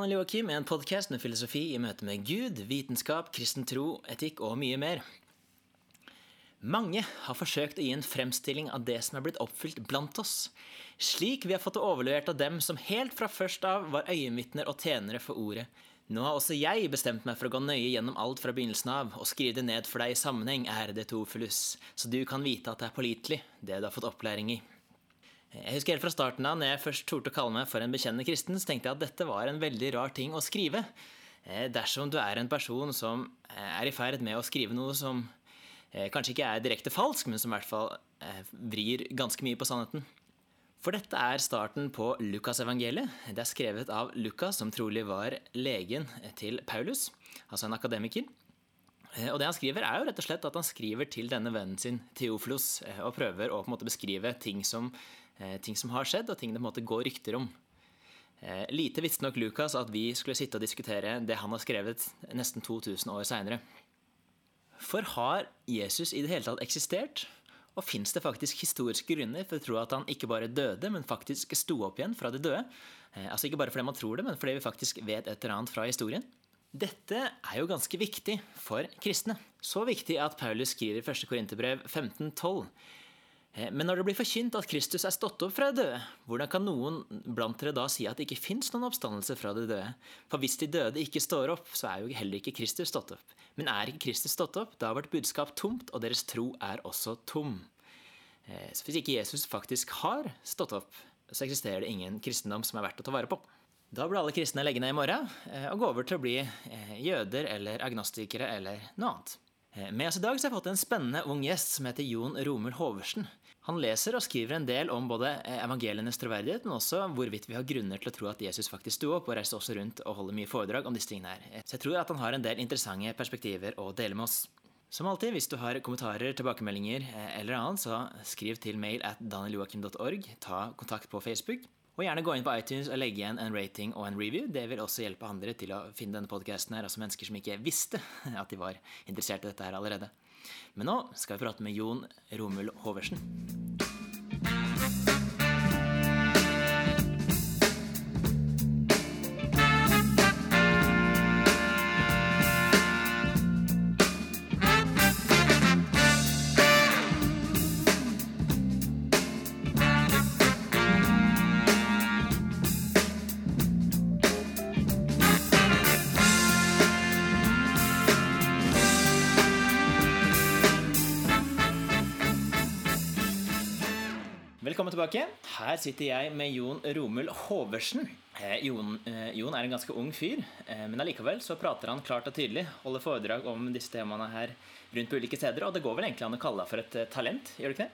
Daniel Joakim, en podkast med filosofi i møte med Gud, vitenskap, kristen tro, etikk og mye mer. Mange har forsøkt å gi en fremstilling av det som er blitt oppfylt blant oss, slik vi har fått det overlevert av dem som helt fra først av var øyenvitner og tjenere for ordet. Nå har også jeg bestemt meg for å gå nøye gjennom alt fra begynnelsen av og skrive det ned for deg i sammenheng, ærede Teofilus, så du kan vite at det er pålitelig, det du har fått opplæring i. Jeg husker helt fra starten av, når jeg først torde å kalle meg for en bekjennende kristen, så tenkte jeg at dette var en veldig rar ting å skrive. Eh, dersom du er en person som er i ferd med å skrive noe som eh, kanskje ikke er direkte falsk, men som i hvert fall eh, vrir ganske mye på sannheten. For dette er starten på Lukasevangeliet. Det er skrevet av Lukas, som trolig var legen til Paulus, altså en akademiker. Og det han skriver, er jo rett og slett at han skriver til denne vennen sin Theoflos, og prøver å på en måte beskrive ting som, ting som har skjedd, og ting det på en måte går rykter om. Lite visste nok Lukas at vi skulle sitte og diskutere det han har skrevet nesten 2000 år seinere. For har Jesus i det hele tatt eksistert? Og fins det faktisk historiske grunner for å tro at han ikke bare døde, men faktisk sto opp igjen fra de døde? Altså ikke bare fordi man tror det, men fordi vi faktisk vet et eller annet fra historien. Dette er jo ganske viktig for kristne. Så viktig at Paulus skriver i 1. Korinterbrev 1512. Men når det blir forkynt at Kristus er stått opp fra de døde, hvordan kan noen blant dere da si at det ikke fins noen oppstandelse fra de døde? For hvis de døde ikke står opp, så er jo heller ikke Kristus stått opp. Men er ikke Kristus stått opp, da har vårt budskap tomt, og deres tro er også tom. Så hvis ikke Jesus faktisk har stått opp, så eksisterer det ingen kristendom som er verdt å ta vare på. Da blir alle kristne legge ned i morgen og gå over til å bli jøder eller agnostikere eller noe annet. Med oss i dag så har jeg fått en spennende ung gjest som heter Jon Romul Hoversen. Han leser og skriver en del om både evangelienes troverdighet, men også hvorvidt vi har grunner til å tro at Jesus faktisk sto opp, og reiste også rundt og holder mye foredrag om disse tingene her. Så jeg tror at han har en del interessante perspektiver å dele med oss. Som alltid, hvis du har kommentarer, tilbakemeldinger eller annet, så skriv til mail at danieljoakim.org. Ta kontakt på Facebook. Og gjerne gå inn på iTunes og legge igjen en rating og en review. Det vil også hjelpe andre til å finne denne podkasten her, altså mennesker som ikke visste at de var interessert i dette her allerede. Men nå skal vi prate med Jon Romul Hoversen. Tilbake. Her sitter jeg med Jon Romul Hoversen. Eh, Jon, eh, Jon, er en ganske ung fyr, eh, men allikevel så prater han klart og tydelig. Holder foredrag om disse temaene her rundt på ulike steder. Og det går vel egentlig an å kalle deg for et talent? gjør det ikke det?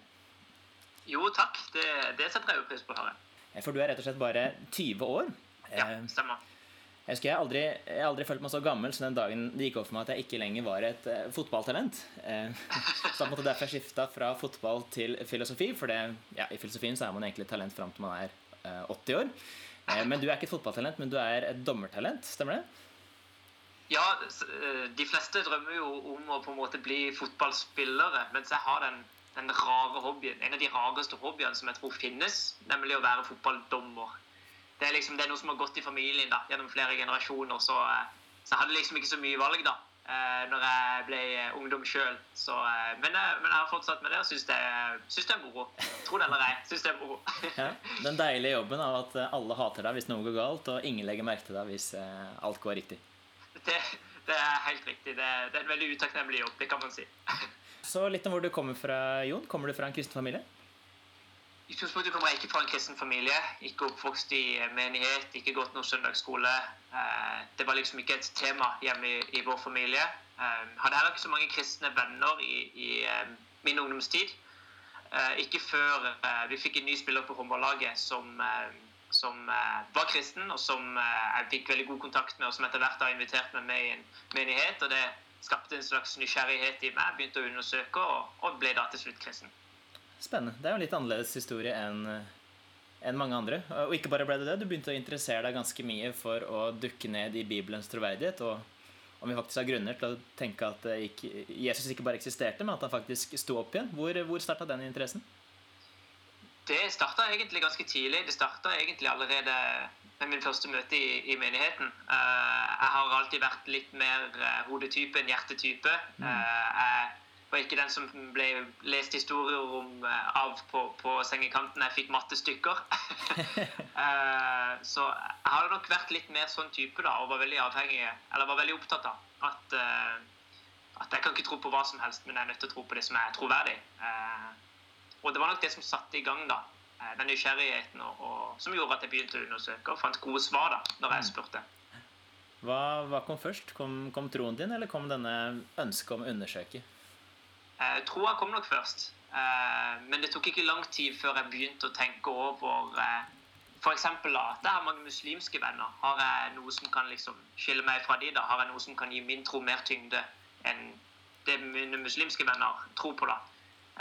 Jo, takk. Det, det setter jeg jo pris på å høre. For du er rett og slett bare 20 år. Ja, stemmer. Jeg husker jeg aldri, jeg aldri følt meg så gammel som den dagen det gikk opp for meg at jeg ikke lenger var et uh, fotballtalent. Uh, så da måtte derfor jeg skifta fra fotball til filosofi. For det, ja, i filosofien så er man egentlig talent fram til man er uh, 80 år. men du er ikke et fotballtalent, men du er et dommertalent. Stemmer det? Ja, de fleste drømmer jo om å på en måte bli fotballspillere. Mens jeg har den, den rare hobbyen, en av de rareste hobbyene som jeg tror finnes, nemlig å være fotballdommer det er, liksom, det er noe som har gått i familien da, gjennom flere generasjoner. Så, så jeg hadde liksom ikke så mye valg da når jeg ble ungdom sjøl. Men, men, jeg har fortsatt med det og syns det, synes det er moro. Tro det eller ei, syns det er moro. ja, den deilige jobben av at alle hater deg hvis noe går galt, og ingen legger merke til deg hvis alt går riktig. Det, det er helt riktig. Det, det, er en veldig utakknemlig jobb, det kan man si. Så litt om hvor du kommer fra, Jon. Kommer du fra en kristen familie? I utgangspunktet kommer jeg ikke fra en kristen familie. Ikke oppvokst i menighet, ikke gått noen søndagsskole. Det var liksom ikke et tema hjemme i, vår familie. Hadde heller ikke så mange kristne venner i, i min ungdomstid. Ikke før vi fikk en ny spiller på håndballaget som, som var kristen, og som jeg fikk veldig god kontakt med, og som etter hvert har invitert meg med i en menighet. og det skapte en slags nysgjerrighet i meg. Begynte å undersøke, og, og ble da til slutt kristen. Spennende. Det er jo en litt annerledes historie enn enn mange andre. Og ikke bare ble det det, du begynte å interessere deg ganske mye for å dukke ned i Bibelens troverdighet. Og om vi faktisk har grunner til å tenke at ikke, Jesus ikke bare eksisterte, men at han faktisk sto opp igjen. Hvor, hvor starta den interessen? Det starta egentlig ganske tidlig. Det starta egentlig allerede med min første møte i, i menigheten. Uh, jeg har alltid vært litt mer hodetype enn hjertetype. Uh, jeg var ikke den som ble lest historier om av på, på sengekanten. Jeg fikk mattestykker. så jeg hadde nok vært litt mer sånn type da, og var veldig avhengig, eller var veldig opptatt av at, at jeg kan ikke tro på hva som helst, men jeg er nødt til å tro på det som er troverdig. og det var nok det som satte i gang da, Eh, den nysgjerrigheten og, og, som gjorde at jeg begynte å undersøke og fant gode svar da, når jeg mm. spurte. Hva, hva kom først? Kom, kom, troen din, eller kom denne ønsket om å undersøke? Eh, troa kom nok først. Eh, men det tok ikke lang tid før jeg begynte å tenke over eh, F.eks. at jeg har mange muslimske venner. Har jeg noe som kan liksom skille meg fra de da? Har jeg noe som kan gi min tro mer tyngde enn det mine muslimske venner tror på? da?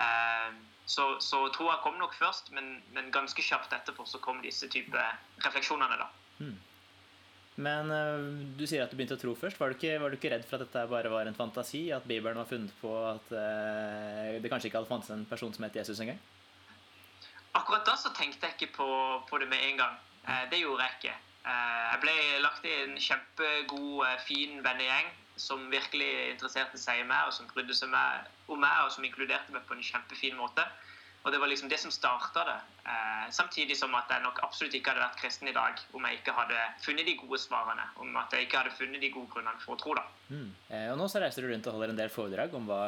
Eh, så, så troa kom nok først, men, men, ganske kjapt etterpå så kom disse type refleksjonene. da. Hmm. Men uh, du sier at du begynte å tro først. Var du, ikke, var du, ikke, redd for at dette bare var en fantasi? At Bibelen var funnet på at uh, det kanskje ikke hadde fantes en person som het Jesus engang? Akkurat da så tenkte jeg ikke på, på det med en gang. Uh, det gjorde jeg ikke. jeg ble lagt i en kjempegod, fin vennegjeng som virkelig interesserte seg i meg, og som brydde seg om meg, og som inkluderte meg på en kjempefin måte. Og det var liksom det som starta det. Eh, samtidig som at jeg nok absolutt ikke hadde vært kristen i dag om jeg ikke hadde funnet de gode svarene. Om at jeg ikke hadde funnet de gode grunnene for å tro. da. Mm. Eh, og nå så reiser du rundt og holder en del foredrag om hva,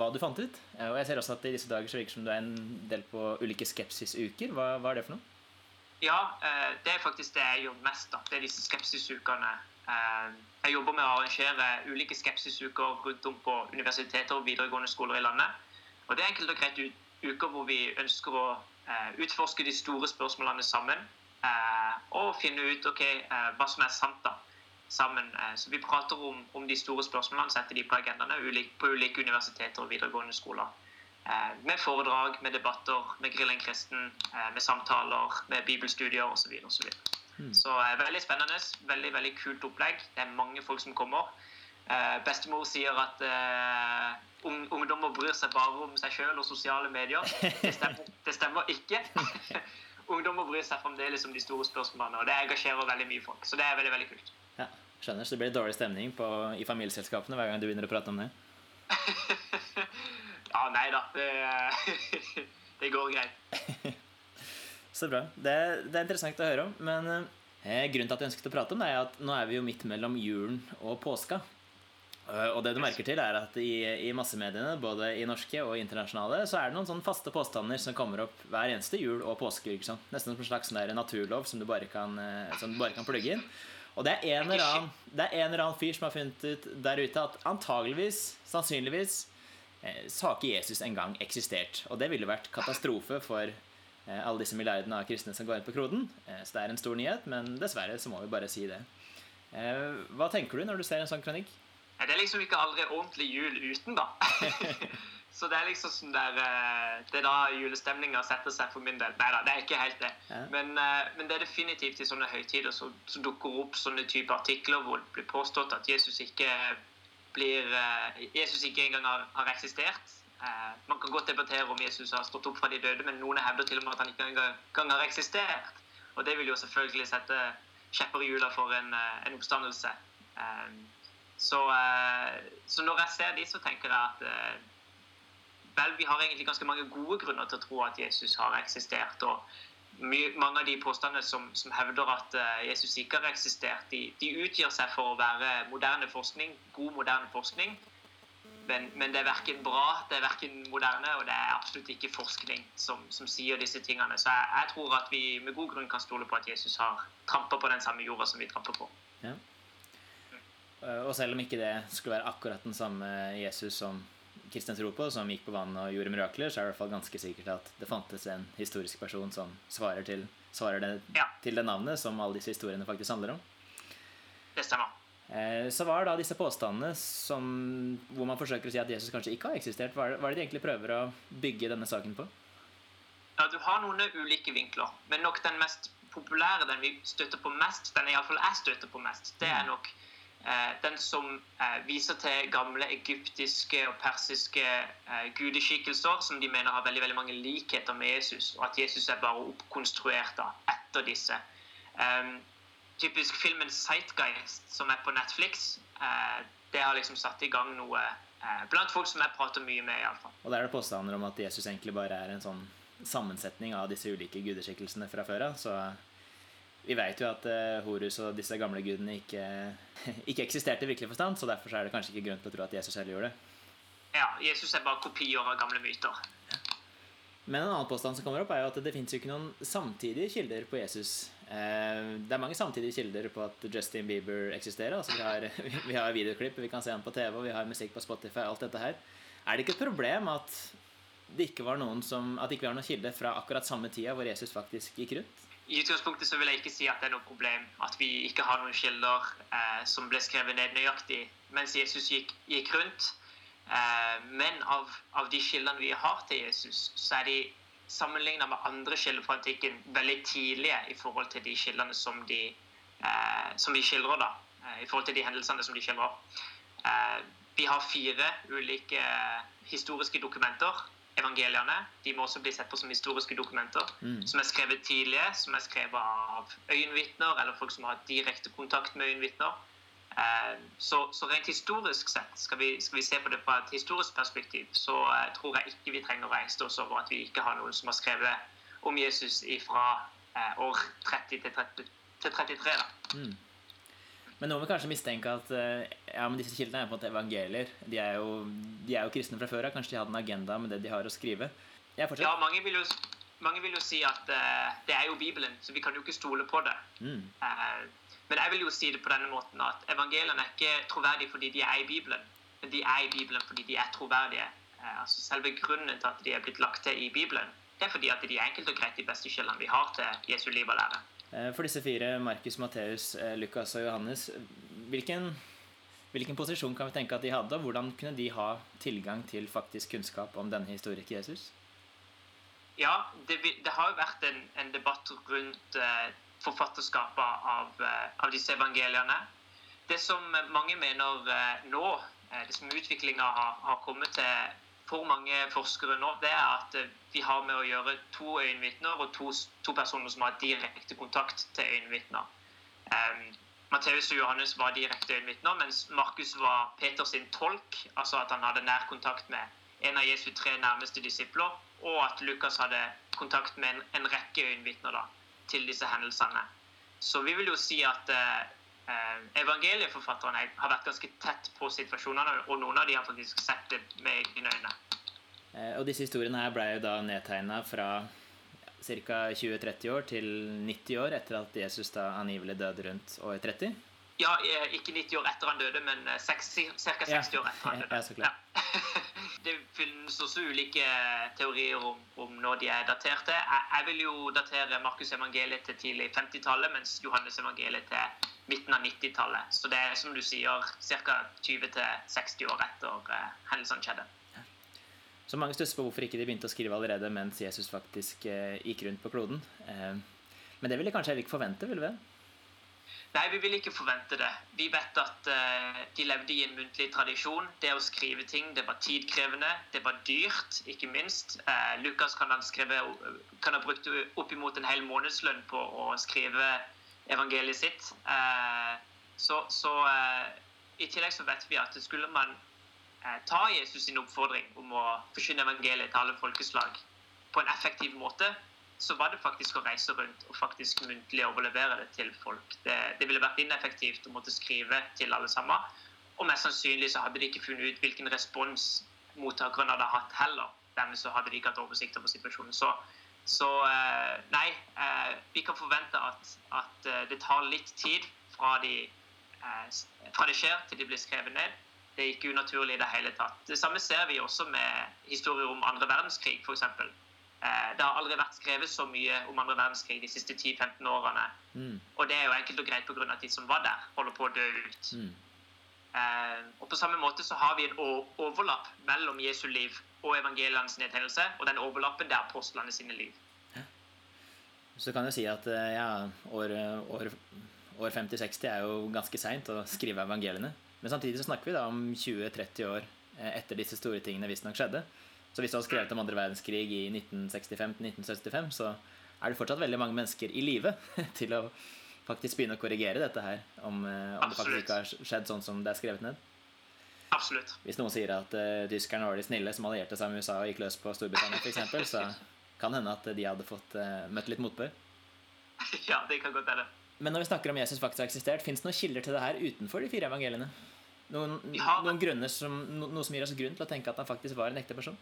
hva du fant ut. Eh, og jeg ser også at i disse dager så virker som du er en del på ulike skepsisuker. Hva, hva er det for noe? Ja, eh, det er faktisk det jeg gjør mest. da. Det er disse skepsisukene Eh, jeg jobber med å arrangere ulike skepsisuker rundt om på universiteter og videregående skoler i landet. Og Det er enkelt og greit uker hvor vi ønsker å eh, utforske de store spørsmålene sammen. Eh, og finne ut okay, hva som er sant da, sammen. Så vi prater om, om de store spørsmålene, setter de på agendaene på ulike universiteter og videregående skoler. Med foredrag, med debatter, med Grillen kristen, med samtaler, med bibelstudier osv. Mm. Så uh, veldig spennende. Veldig veldig kult opplegg. Det er mange folk som kommer. Uh, bestemor sier at uh, ungdommer bryr seg bare om seg sjøl og sosiale medier. Det stemmer, det stemmer ikke. ungdommer bryr seg fremdeles om de store spørsmålene, og det engasjerer veldig mye folk. Så det er veldig, veldig kult. Ja, skjønner. Så det blir dårlig stemning på, i familieselskapene hver gang du begynner å prate om det? ja, nei da. Det, det går greit. Så bra. Det, det, er interessant å høre om. Men eh, grunnen til at jeg ønsket å prate om det, er at nå er vi jo midt mellom julen og påska. Uh, og det du merker til, er at i, i, massemediene, både i norske og internasjonale, så er det noen sånne faste påstander som kommer opp hver eneste jul og påske. Liksom. Nesten som en slags sånn naturlov som du bare kan, uh, som du bare kan plugge inn. Og det er, en eller annen, det er en eller annen fyr som har funnet ut der ute at antageligvis, sannsynligvis, eh, så har ikke Jesus engang eksistert. Og det ville vært katastrofe for Eh, alle disse milliardene av kristne som går inn på kroden. Eh, så det er en stor nyhet, men dessverre så må vi bare si det. Eh, hva tenker du når du ser en sånn kronikk? Det er liksom ikke aldri ordentlig jul uten, da. så det er liksom sånn der Det er da julestemninga setter seg for min del. Nei da, det er ikke helt det. Ja. Men, men, det er definitivt i sånne høytider så, så dukker opp sånne type artikler hvor det blir påstått at Jesus ikke blir Jesus ikke engang har, har eksistert. Eh, man kan godt debattere om Jesus har stått opp fra de døde, men noen hevder til og med at han ikke engang har eksistert. Og det vil jo selvfølgelig sette kjepper i hjula for en, eh, en oppstandelse. Eh, så, så, når jeg ser de, så tenker jeg at vel, vi har egentlig ganske mange gode grunner til å tro at Jesus har eksistert. og mange av de påstandene som, som hevder at Jesus ikke har eksistert, de, de utgir seg for å være moderne forskning, god moderne forskning. Men, men, det er verken bra, det er verken moderne, og det er absolutt ikke forskning som, som sier disse tingene. Så jeg, jeg, tror at vi med god grunn kan stole på at Jesus har trampa på den samme jorda som vi tramper på. Ja. Eh, og selv om ikke det skulle være akkurat den samme Jesus som kristne tror på, som gikk på vann og gjorde mirakler, så er det i hvert fall ganske sikkert at det fantes en historisk person som svarer til, svarer det, ja. til det navnet som alle disse historiene faktisk handler om. Det stemmer. Eh, så hva er da disse påstandene som, hvor man forsøker å si at Jesus kanskje ikke har eksistert? Hva er, det, hva er det de egentlig prøver å bygge denne saken på? Ja, Du har noen ulike vinkler, men nok den mest populære, den vi støtter på mest, den iallfall jeg støtter på mest, det er mm. nok den som eh, viser til gamle egyptiske og persiske eh, gudeskikkelser som de mener har veldig, veldig mange likheter med Jesus, og at Jesus er bare oppkonstruert etter disse. Um, typisk filmen 'Sightgeist', som er på Netflix, det har liksom satt i gang noe blant folk som jeg prater mye med. i alle fall. Og da er det påstander om at Jesus egentlig bare er en sånn sammensetning av disse ulike gudeskikkelsene fra før av. Så vi vet jo at uh, Horus og disse gamle gudene ikke, ikke eksisterte i virkelig forstand, så derfor er det kanskje ikke grunn til å tro at Jesus selv gjorde det. Ja, Jesus er bare kopier av gamle myter. Men en annen påstand som kommer opp, er jo at det fins ikke noen samtidige kilder på Jesus. Eh, det er mange samtidige kilder på at Justin Bieber eksisterer. Altså vi, har, vi har videoklipp, vi kan se ham på TV, og vi har musikk på Spotify. alt dette her. Er det ikke et problem at det ikke var noen som, at ikke vi har noen kilde fra akkurat samme tida hvor Jesus faktisk gikk rundt? I utgangspunktet så vil jeg ikke si at det er noe problem at vi ikke har noen kilder eh, som ble skrevet ned nøyaktig mens Jesus gikk, gikk rundt. Eh, men av, av, de kildene vi har til Jesus, så er de sammenligna med andre kilder fra antikken veldig tidlige i forhold til de kildene som de, eh, som de skildrer. da, eh, I forhold til de hendelsene som de skildrer. Eh, vi har fire ulike historiske dokumenter. Evangeliene de må også bli sett på som historiske dokumenter. Mm. Som er skrevet tidlige, som er skrevet av øyenvitner eller folk som har direkte kontakt med øyenvitner. Eh, så, så, rent historisk sett, skal vi, skal vi, se på det fra et historisk perspektiv, så uh, tror jeg ikke vi trenger å engste oss over at vi ikke har noen som har skrevet om Jesus fra uh, år 30 til, 30, til 33. Da. Mm. Men noen vil kanskje mistenke at ja, men disse kildene er på en måte evangelier. De er jo, de er jo kristne fra før av. Kanskje de hadde en agenda med det de har å skrive. Ja, mange vil, jo, mange vil jo si at det er jo Bibelen, så vi kan jo ikke stole på det. Mm. Men jeg vil jo si det på denne måten at evangeliene er ikke troverdige fordi de er i Bibelen, men de er i Bibelen fordi de er troverdige. Uh, altså Selve grunnen til at de er blitt lagt til i Bibelen, det er fordi at de er enkelt og greit de beste kildene vi har til Jesu liv og lære. Eh, for disse fire, Markus, Matteus, eh, Lukas og Johannes, hvilken, hvilken posisjon kan vi tenke at de hadde, og hvordan kunne de ha tilgang til faktisk kunnskap om denne historikken Jesus? Ja, det, det har jo vært en, en debatt rundt eh, forfatterskapet av, av, disse evangeliene. Det som mange mener nå, det som utviklinga har, har, kommet til for mange forskere nå, det er at vi har med å gjøre to øyenvitner og to, to personer som har direkte kontakt til øyenvitner. Um, Matteus og Johannes var direkte øyenvitner, mens Markus var Peters tolk. Altså at han hadde nær kontakt med en av Jesu tre nærmeste disipler, og at Lukas hadde kontakt med en, en rekke øyenvitner. til disse hendelsene. Så vi vil jo si at eh, evangelieforfatterne har vært ganske tett på situasjonene, og noen av de har faktisk sett det med egne øyne. Eh, og disse historiene her ble jo da nedtegna fra ca. 20-30 år til 90 år etter at Jesus da angivelig døde rundt år 30? Ja, eh, ikke 90 år etter han døde, men ca. 60 år etter han døde. Ja, så klart. Ja. det finnes også ulike teorier om, om når de er daterte. Jeg, jeg vil jo datere Markus evangeliet til tidlig 50-tallet, mens Johannes evangeliet til midten av 90-tallet. Så det er som du sier ca. 20-60 år etter uh, hendelsene skjedde. Så mange stusser på hvorfor ikke de begynte å skrive allerede mens Jesus faktisk uh, gikk rundt på kloden. Uh, men det ville kanskje ikke forvente, ville vi? Nei, vi vil ikke forvente det. Vi vet at uh, de levde i en muntlig tradisjon. Det å skrive ting det var tidkrevende, det var dyrt, ikke minst. Uh, Lukas kan ha, skrevet, kan ha brukt oppimot en hel månedslønn på å skrive evangeliet sitt. Uh, så, så i tillegg så vet vi at skulle man ta Jesus sin oppfordring om å forkynne evangeliet til alle folkeslag på en effektiv måte, så var det faktisk å reise rundt og faktisk muntlig overlevere det til folk. Det, det, ville vært ineffektivt å måtte skrive til alle sammen. Og mest sannsynlig så hadde de ikke funnet ut hvilken respons mottakerne hadde hatt heller. Dermed så hadde de ikke hatt oversikt over situasjonen. Så, så eh, nei, eh, vi kan forvente at, at, eh, det tar litt tid fra, de, fra det skjer til de blir skrevet ned. Det er ikke unaturlig i det hele tatt. Det samme ser vi også med historier om andre verdenskrig, f.eks. Eh, det har aldri vært skrevet så mye om andre verdenskrig de siste 10-15 årene. Mm. Og det er jo enkelt og greit pga. at de som var der, holder på å dø ut. Mm. Eh, og på samme måte så har vi en overlapp mellom Jesu liv og evangelienes nedtegnelse, og den overlappen det er apostlene sine liv. Ja. Så kan du si at eh, ja, år, år, år 50-60 er jo ganske seint å skrive evangeliene. Men samtidig så snakker vi da om 20-30 år etter disse store tingene visstnok skjedde. Så hvis du har skrevet om andre verdenskrig i 1965-1975, så er det fortsatt veldig mange mennesker i live til å faktisk begynne å korrigere dette her, om, eh, om det faktisk ikke har skjedd sånn som det er skrevet ned? Absolutt. Hvis noen sier at uh, tyskerne var de snille som allierte seg med USA og gikk løs på Storbritannia f.eks., så kan hende at de hadde fått uh, møtt litt motbør. Ja, det kan godt hende. Men når vi snakker om Jesus faktisk har eksistert, fins det noen kilder til det her utenfor de fire evangeliene? Noen, har, noen grunner som, no, noe som gir oss grunn til å tenke at han faktisk var en ekte person?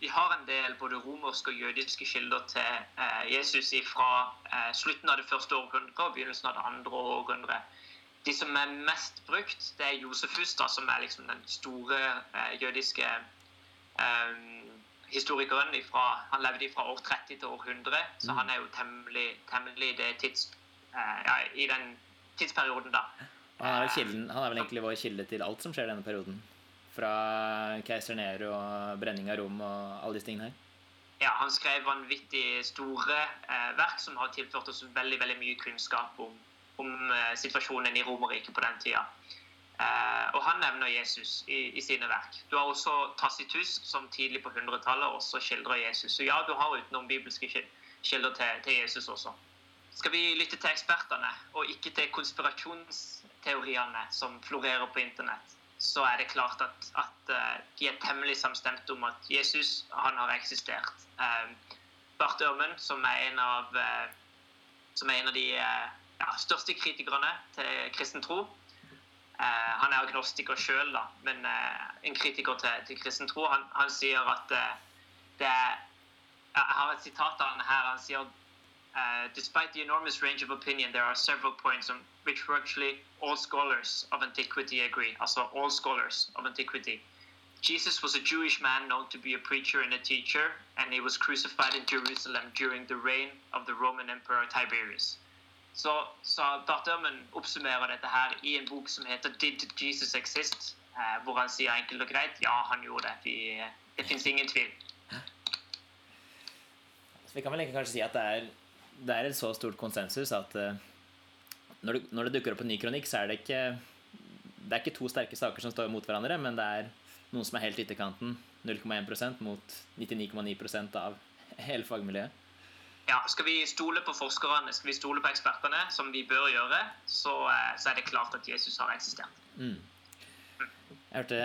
Vi har en del både romerske og jødiske kilder til eh, Jesus fra eh, slutten av det første århundret og begynnelsen av det andre århundret. De som er mest brukt, det er Josefus, da, som er liksom den store eh, jødiske eh, historikeren. Ifra, han levde fra år 30 til år 100, så mm. han er jo temmelig, temmelig det tids, eh, ja, i den tidsperioden, da. Han er, kilden, han er, vel egentlig vår kilde til alt som skjer i denne perioden? Fra keiser Nero og brenning av Rom og alle disse tingene her? Ja, han skrev vanvittig store eh, verk som har tilført oss veldig veldig mye kunnskap om, om eh, situasjonen i Romerriket på den tida. Eh, og han nevner Jesus i, i, sine verk. Du har også Tacitus, som tidlig på 100-tallet også skildrer Jesus. Så ja, du har utenom bibelske kilder til, til Jesus også. Skal vi lytte til ekspertene, og ikke til konspirasjonsteoriene som florerer på internett, så er det klart at, at uh, de er temmelig samstemte om at Jesus han har eksistert. Uh, Barth Ørmen, som er en av, som er en av de ja, største kritikerne til kristen tro Han er agnostiker sjøl, men en kritiker til, til kristen tro. Han, han sier at det er Jeg har et sitat av han her. Han sier Uh, despite the enormous range of opinion, there are several points on which virtually all scholars of antiquity agree. Also, all scholars of antiquity. Jesus was a Jewish man known to be a preacher and a teacher, and he was crucified in Jerusalem during the reign of the Roman Emperor Tiberius. Så, så Barthelmen oppsummerer dette her i en bok som heter 'Did Jesus Exist?', eh, hvor han sier enkelt og greit ja, han gjorde det. Vi, det fins ingen tvil. Så vi kan vel ikke kanskje si at det er det er et så stort konsensus at uh, når, det, når, det, dukker opp en ny kronikk, så er det ikke Det er ikke to sterke saker som står mot hverandre, men det er noen som er helt ytterkanten, 0,1% mot 99,9% av hele fagmiljøet. Ja, Skal vi stole på forskerne, skal vi stole på ekspertene, som vi bør gjøre, så, uh, så er det klart at Jesus har eksistert. Mm. Jeg hørte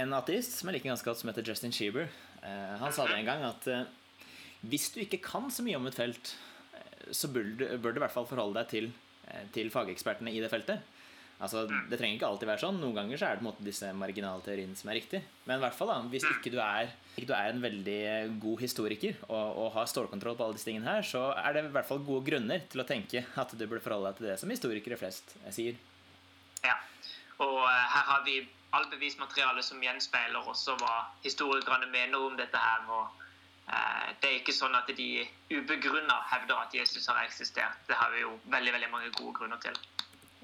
en ateist som jeg liker ganske godt, som heter Justin Sheeber. Uh, han sa det en gang at hvis du ikke kan så mye om et felt, så bør du, bør du i hvert fall forholde deg til, eh, til fagekspertene i det feltet. Altså, mm. Det trenger ikke alltid være sånn. Noen ganger så er det på en måte disse marginalteoriene som er riktig. Men i hvert fall da, hvis mm. ikke du er, ikke du er en veldig god historiker og, og, har stålkontroll på alle disse tingene her, så er det i hvert fall gode grunner til å tenke at du burde forholde deg til det som historikere flest eh, sier. Ja, og uh, her har vi all bevismateriale som gjenspeiler også hva historikerne mener om dette her. og Eh, det er ikke sånn at de ubegrunna hevder at Jesus har eksistert. Det har vi jo veldig veldig mange gode grunner til.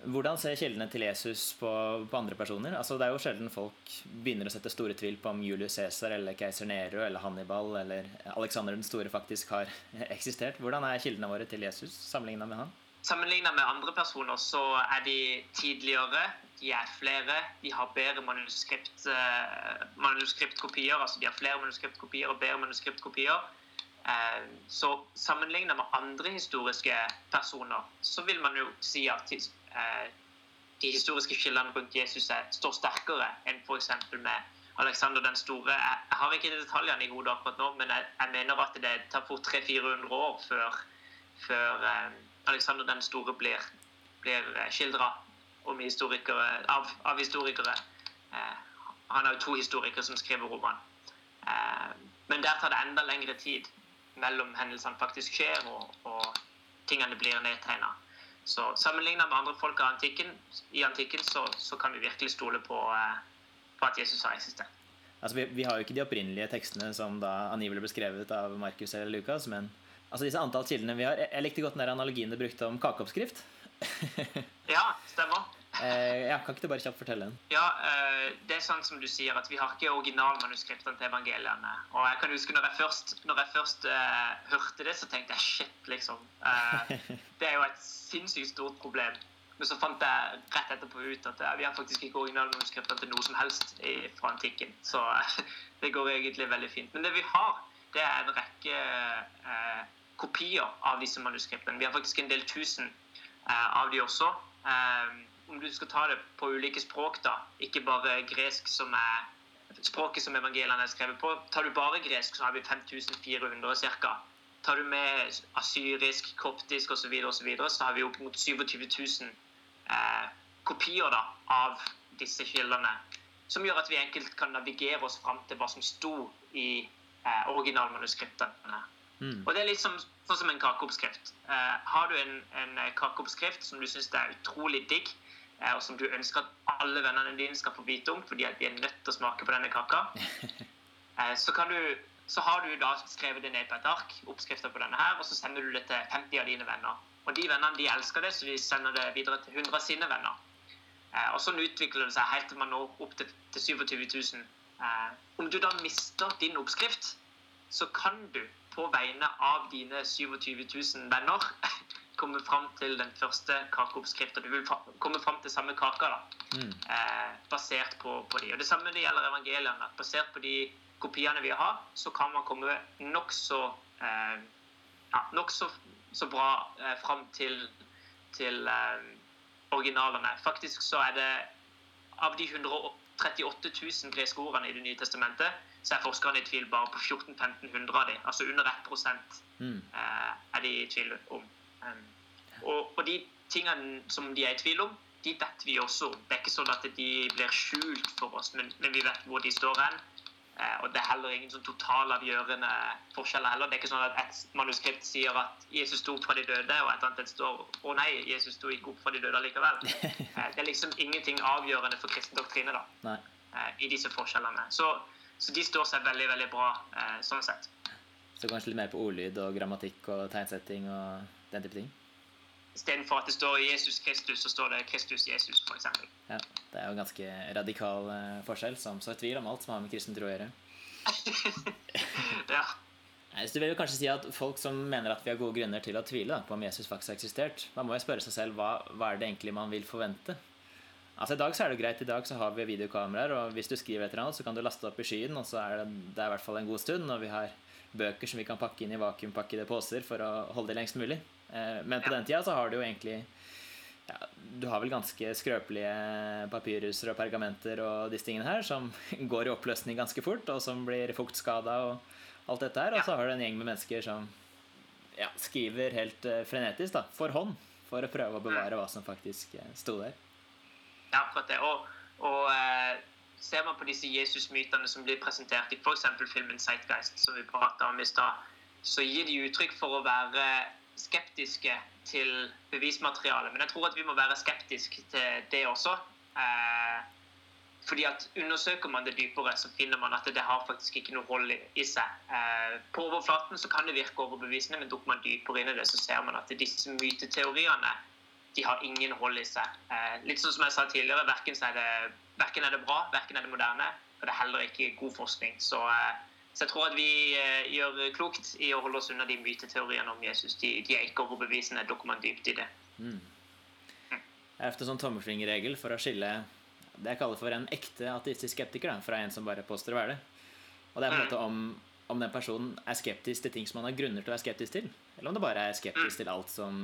Hvordan ser kildene til Jesus på, på, andre personer? Altså, det er jo sjelden folk begynner å sette store tvil på om Julius Cæsar eller keiser Nero eller Hannibal eller Alexander den store faktisk har eksistert. Hvordan er kildene våre til Jesus sammenligna med han? Sammenligna med andre personer så er de tidligere de er flere. De har bedre manuskript, uh, manuskriptkopier. Altså de har flere manuskriptkopier og bedre manuskriptkopier. Uh, så sammenlignet med andre historiske personer, så vil man jo si at de historiske skillene rundt Jesus er, står sterkere enn f.eks. med Alexander den store. Jeg, har ikke detaljene i hodet akkurat nå, men jeg, jeg mener at det tar fort 300-400 år før, før Alexander den store blir, blir skildra av, av, historikere. Eh, han har jo to historikere som skriver roman. Eh, men der tar det enda lengre tid mellom hendelsene faktisk skjer, og, og tingene blir nedtegna. Så sammenligna med andre folk antikken, i antikken, så, så, kan vi virkelig stole på, eh, på at Jesus har eksistert. Altså, vi, vi, har jo ikke de opprinnelige tekstene som da angivelig ble skrevet av Markus eller Lukas, men altså disse antall kildene vi har Jeg likte godt den der analogien du brukte om kakeoppskrift. ja, stemmer. Eh, ja, kan ikke du bare kjapt fortelle den? Ja, eh, det er sånn som du sier, at vi har ikke originalmanuskriptene til evangeliene. Og jeg kan huske når jeg først, når jeg først eh, hørte det, så tenkte jeg shit, liksom. Eh, det er jo et sinnssykt stort problem. Men så fant jeg rett etterpå ut at eh, vi har faktisk ikke originalmanuskriptene til noe som helst i, fra antikken. Så det går egentlig veldig fint. Men det vi har, det er en rekke eh, kopier av disse manuskriptene. Vi har faktisk en del tusen av de også. Om du skal ta det på ulike språk, da, ikke bare gresk, som er språket som evangeliene er skrevet på. Tar du bare gresk, så har vi 5400 ca. Tar du med asyrisk, koptisk osv., så, og så, videre, så har vi opp mot 27 000 eh, kopier da, av disse kildene. Som gjør at vi enkelt kan navigere oss fram til hva som sto i eh, originalmanuskriptene. Mm. Og det er litt som, sånn som en kakeoppskrift. Eh, har du en, en kakeoppskrift som du syns er utrolig digg, eh, og som du ønsker at alle vennene dine skal få vite om fordi at de er nødt til å smake på denne kaka, eh, så kan du så har du da skrevet det ned på et ark, oppskrifter på denne her, og så sender du det til 50 av dine venner. Og de vennene de elsker det, så de sender det videre til 100 av sine venner. Eh, og sånn utvikler det seg helt til man når opp til, til 27 000. Eh, om du da mister din oppskrift, så kan du på vegne av dine 27 000 venner komme fram til den første kakeoppskrifta. Du vil komme fram til samme kaka da, mm. eh, basert på, på de. Og Det samme det gjelder evangeliene. Basert på de kopiene vi har, så kan man komme nokså eh, ja, nok så, så bra eh, fram til, til eh, originalene. Faktisk så er det av de 138 000 greske ordene i Det nye testamentet, så er forskerne i tvil bare på 1400-1500 av dem. Altså under 1 prosent mm. eh, er de i tvil om. Um, og, og, de tingene som de er i tvil om, de vet vi også om. Det er ikke sånn at de blir skjult for oss, men, men vi vet hvor de står hen. Eh, og det er heller ingen sånn totalavgjørende forskjeller heller. Det er ikke sånn at et manuskript sier at Jesus sto opp fra de døde, og et annet står å nei, Jesus sto ikke opp fra de døde likevel. Eh, det er liksom ingenting avgjørende for kristen doktrine da, nei. Eh, i disse forskjellene. Så, så, de står seg veldig, veldig bra sånn sett. Så kanskje litt mer på ordlyd og grammatikk og tegnsetting og den type ting? Istedenfor at det står Jesus Kristus, så står det Kristus Jesus, f.eks. Ja, det er jo en ganske radikal uh, forskjell, som så tvil om alt som har med kristen tro å gjøre. ja. Så du vil jo kanskje si at Folk som mener at vi har gode grunner til å tvile på om Jesus faktisk har eksistert, man må jo spørre seg selv hva, hva er det egentlig man vil forvente. Altså I dag så er det greit, i dag så har vi videokameraer, og hvis du skriver et eller annet, så kan du laste opp i skyen, og så er det, det er i hvert fall en god stund. Og vi har bøker som vi kan pakke inn i vakuumpakkede poser for å holde det lengst mulig. Eh, men på den tida så har du jo egentlig ja, Du har vel ganske skrøpelige papyrhuser og pergamenter og disse tingene her som går i oppløsning ganske fort, og som blir fuktskada og alt dette her. Og så har du en gjeng med mennesker som ja, skriver helt uh, frenetisk da, for hånd for å prøve å bevare hva som faktisk uh, sto der. Ja, akkurat det. Og, og ser man på disse Jesus-mytene som blir presentert i f.eks. filmen 'Sightgeist', som vi prata om i stad, så gir de uttrykk for å være skeptiske til bevismaterialet. Men jeg tror at vi må være skeptiske til det også. Eh, fordi at Undersøker man det dypere, så finner man at det har faktisk ikke noe hold i seg. Eh, på overflaten så kan det virke overbevisende, men dukker man dypere inn i det, så ser man at disse myteteoriene de har ingen hold i seg. Eh, litt sånn som jeg sa tidligere, verken er, det, verken er det bra, verken er det moderne, og det er heller ikke god forskning. Så eh, så jeg tror at vi eh, gjør klokt i å holde oss unna de myteteoriene om Jesus. De, de er ikke overbevisende, dukker man dypt i det. Mm. Det er ofte sånn tommelfingerregel for å skille det jeg kaller for en ekte ateistisk skeptiker da, fra en som bare påstår å være det. Og det er på en mm. måte om, om den personen er skeptisk til ting som man har grunner til å være skeptisk til, eller om det bare er skeptisk mm. til alt som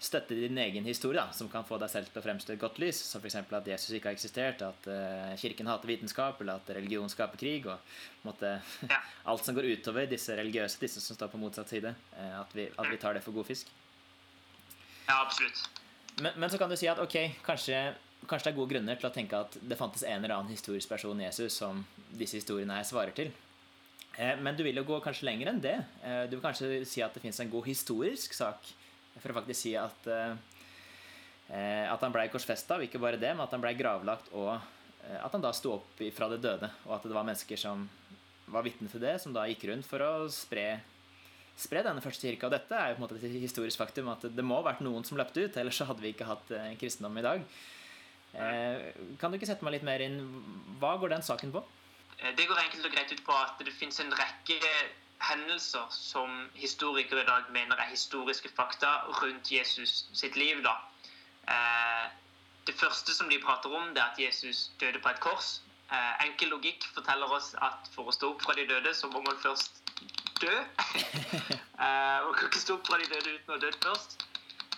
støtte din egen historie, da, som kan få deg selv til å fremstå et godt lys. Som f.eks. at Jesus ikke har eksistert, at uh, kirken hater vitenskap, eller at religion skaper krig. og måtte, ja. Alt som går utover disse religiøse, disse som står på motsatt side. Uh, at, vi, at, vi, tar det for god fisk. Ja, absolutt. Men, men, så kan du si at ok, kanskje, kanskje, det er gode grunner til å tenke at det fantes en eller annen historisk person Jesus som disse historiene her svarer til. Uh, men du vil jo gå kanskje lenger enn det. Du vil kanskje si at det fins en god historisk sak for å faktisk si at, eh, at han blei korsfesta, og ikke bare det, men at han blei gravlagt, og eh, at han da sto opp fra det døde, og at det var mennesker som var vitne til det, som da gikk rundt for å spre, spre denne første kirka. Og dette er jo på en måte et historisk faktum at det må ha vært noen som løpte ut, ellers så hadde vi ikke hatt eh, kristendom i dag. Kan du ikke sette meg litt mer inn Hva går den saken på? Det går enkelt og greit ut på at det finnes en rekke hendelser som historikere i dag mener er historiske fakta rundt Jesus sitt liv. da. Eh, det første som de prater om, det er at Jesus døde på et kors. Eh, enkel logikk forteller oss at for å stå opp fra de døde, så må man først dø. eh, man kan ikke stå opp fra de døde uten å ha dødd først.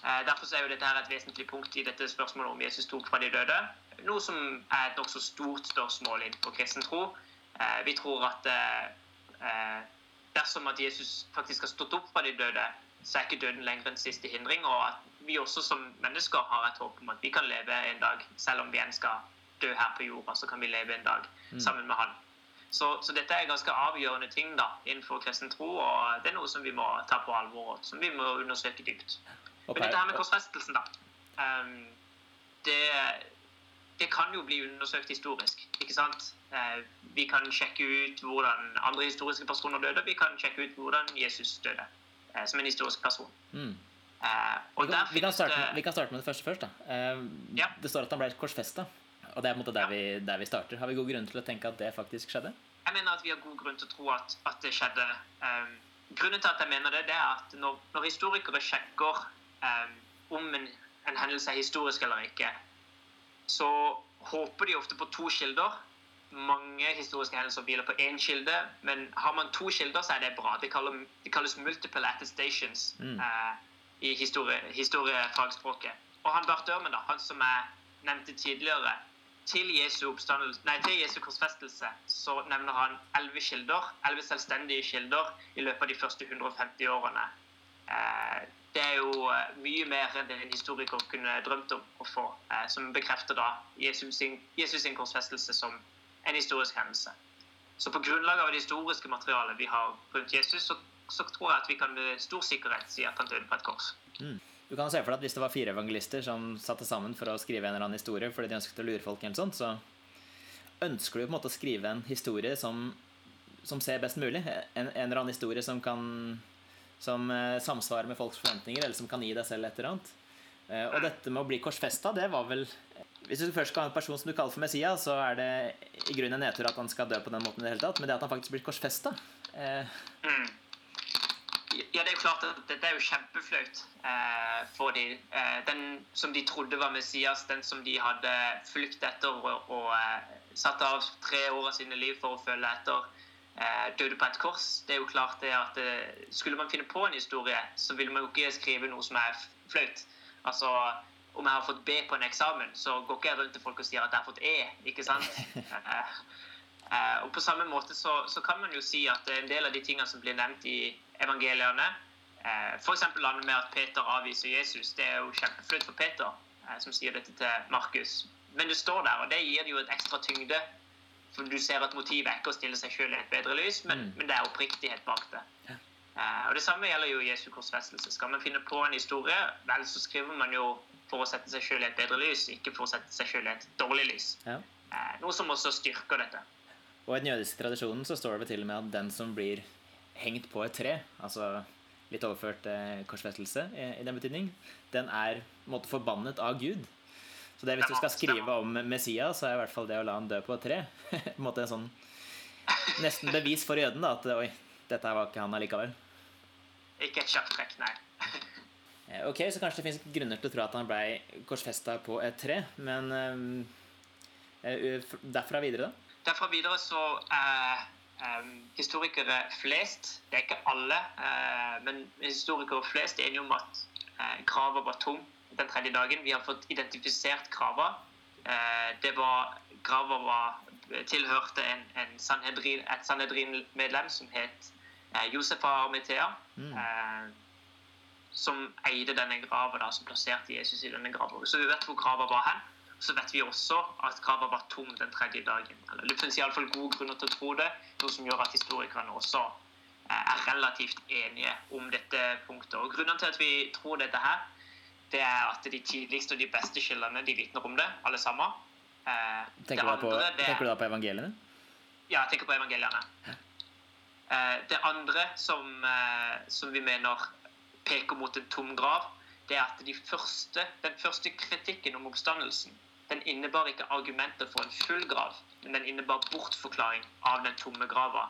Eh, Derfor er jo dette her et vesentlig punkt i dette spørsmålet om Jesus tok fra de døde. Noe som er et nokså stort spørsmål innenfor kristen tro. Eh, Vi tror at dersom at Jesus faktisk har stått opp fra de døde, så er ikke døden lenger en siste hindring, og at vi også som mennesker har et håp om at vi kan leve en dag, selv om vi igjen skal dø her på jorda, så kan vi leve en dag sammen med Han. Så, så dette er ganske avgjørende ting da, innenfor kristen tro, og det er noe som vi må ta på alvor, og som vi må undersøke dypt. Okay. Men dette her med korsfestelsen, da. Um, det, det kan jo bli undersøkt historisk, ikke sant? Eh, vi kan sjekke ut hvordan andre historiske personer døde. Vi kan sjekke ut hvordan Jesus døde eh, som en historisk person. Mm. Eh, og Vi kan, vi, kan starte, vi kan starte med det første først. Eh, Ja. Det står at han ble korsfesta. Og det er på en måte der, Ja. vi, der vi starter. Har vi god grunn til å tenke at det faktisk skjedde? Jeg mener at vi har god grunn til å tro at, at det skjedde. Um, grunnen til at jeg mener det, det er at når, når historikere sjekker um, om en, en hendelse er historisk eller ikke, så håper de ofte på to kilder. Mange historiske hendelser hviler på én kilde, men har man to kilder, så er det bra. Det, kaller, det kalles multiple attestations Mm. eh, i historie, historiefagspråket. Og han Bart Ørmen, da, han som jeg nevnte tidligere, til Jesu, nei, til Jesu korsfestelse så nevner han elleve kilder, elleve selvstendige kilder i løpet av de første 150 årene. Eh, det er jo eh, mye mer enn det en historiker kunne drømt om å få, eh, som bekrefter da Jesus sin, Jesus sin korsfestelse som en historisk hendelse. Så på grunnlag av det historiske materialet vi har rundt Jesus, så, så tror jeg at vi kan med stor sikkerhet si at han døde på et kors. Du kan se for deg at Hvis det var fire evangelister som satte sammen for å skrive en eller annen historie fordi de ønsket å lure folk, eller sånt, så ønsker du på en måte å skrive en historie som, som ser best mulig. En, en eller annen historie som kan som eh, samsvarer med folks forventninger, eller som kan gi deg selv et eller annet. Eh, og dette med å bli korsfesta, det var vel Hvis du først skal ha en person som du kaller for Messias, så er det i grunnen en nedtur at han skal dø på den måten i det hele tatt, men det at han faktisk blir korsfesta eh, Mm. Ja, det er jo klart at dette er jo kjempeflaut eh, for de. Eh, den som de trodde var Messias, den som de hadde fulgt etter og, og eh, satt av tre år av sine liv for å følge etter, døde på et kors. Det er jo klart det at eh, Skulle man finne på en historie, så ville man jo ikke skrive noe som er flaut. Altså, om jeg har fått B på en eksamen, så går ikke jeg rundt til folk og sier at jeg har fått E. ikke sant? Eh, Eh, og På samme måte så, så kan man jo si at en del av de tingene som blir nevnt i evangeliene, eh, f.eks. landet med at Peter avviser Jesus, det er jo kjempeflaut for Peter, eh, som sier dette til Markus. Men det står der, og det gir det jo et ekstra tyngde. For du ser at motivet er ikke å stille seg sjøl i et bedre lys, men, Mm. men det er oppriktighet bak det. Eh, og Det samme gjelder jo Jesu korsfestelse. Skal man finne på en historie, vel, så skriver man jo for å sette seg sjøl i et bedre lys, ikke for å sette seg sjøl i et dårlig lys. ja. Eh, noe som også styrker dette. Og i den jødiske tradisjonen så står det til og med at den som blir hengt på et tre, altså litt overført eh, korsfestelse i, i den betydning, den er måtte, forbannet av Gud. Så det hvis du skal skrive om Messias, så er i hvert fall det å la han dø på et tre på en måte en sånn nesten bevis for jøden da, at oi, dette var ikke han allikevel. Ikke et kjapt trekk, nei. Eh, Ok, så kanskje det finnes grunner til å tro at han ble korsfesta på et tre, men eh, derfra videre, da? Derfra videre så er um, historikere flest, det er ikke alle, uh, men historikere flest er enige om at grava var tom den tredje dagen. Vi har fått identifisert grava. Eh, det var Grava var, tilhørte en, en Sanhedrin, et Sanhedrin-medlem som het Josefa Josef av Mm. Eh, som eide denne grava, da, som plasserte Jesus i denne grava. Så vi vet hvor grava var hen. Så vet vi også at grava var tom den tredje dagen. Eller Det finnes iallfall gode grunner til å tro det, noe som gjør at historikerne også eh, er relativt enige om dette punktet. Og Grunnen til at vi tror dette her, det er at de tidligste og de beste kildene de vitner om det, alle sammen. Eh, Tenker, du da på, det tenker du da på evangeliene? ja, jeg tenker på evangeliene. Eh, det andre som, eh, som vi mener peker mot en tom grav, det er at de første, den første kritikken om oppstandelsen den innebar ikke argumenter for en full grav, men den innebar bortforklaring av den tomme grava.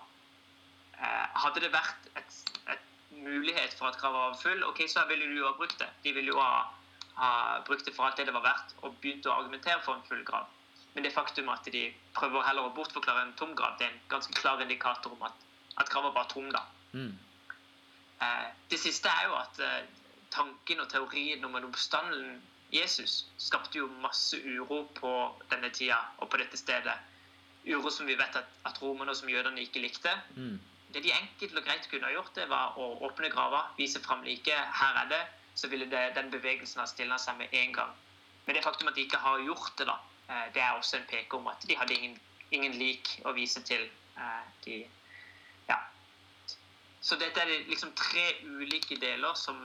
Eh, hadde det vært et, et mulighet for at kravet var full, ok, så ville de jo ha brukt det. De ville jo ha, ha brukt det for alt det det var verdt, og begynt å argumentere for en full grav. Men det faktum at de prøver heller å bortforklare en tom grav, det er en ganske klar indikator om at, at grava var tom. da. Mm. Eh, det siste er jo at eh, tanken og teorien om en oppstanden Jesus skapte jo masse uro på denne tida og på dette stedet. Uro som vi vet at, at romerne som jødene ikke likte. Mm. Det de enkelt og greit kunne ha gjort, det var å åpne grava, vise fram liket. Her er det. Så ville det, den bevegelsen ha stilna seg med en gang. Men det faktum at de ikke har gjort det, da, eh, det er også en peke om at de hadde ingen, ingen lik å vise til. Eh, De, ja. Så dette er liksom tre ulike deler som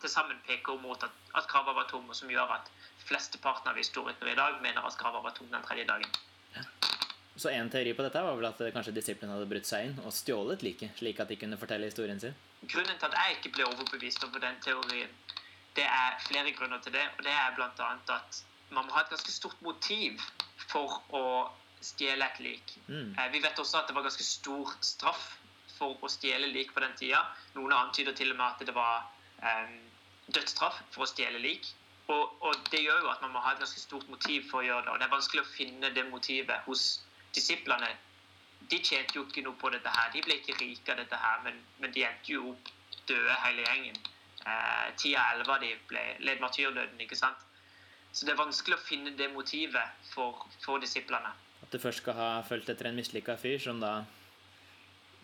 til sammen peker mot at, at grava var tom, og som gjør at flesteparten av historikere i dag mener at grava var tom den tredje dagen. Så en teori på dette var vel at eh, kanskje disiplene hadde brutt seg inn og stjålet liket, slik at de kunne fortelle historien sin? Grunnen til at jeg ikke ble overbevist over den teorien, det er flere grunner til det. Og det er bl.a. at man må ha et ganske stort motiv for å stjele et lik. Mm. Eh, Vi vet også at det var ganske stor straff for å stjele lik på den tida. Noen antyder til og med at det var um, dødsstraff for å stjele lik. Og, og det gjør jo at man må ha et ganske stort motiv for å gjøre det. Og det er vanskelig å finne det motivet hos disiplene. De tjente jo ikke noe på dette her. De ble ikke rike av dette her, men, men de endte jo opp døde hele gjengen. Eh, Ti av elleve av de ble, led martyrdøden, ikke sant? Så det er vanskelig å finne det motivet for, for disiplene. At du først skal ha fulgt etter en mislykka fyr som da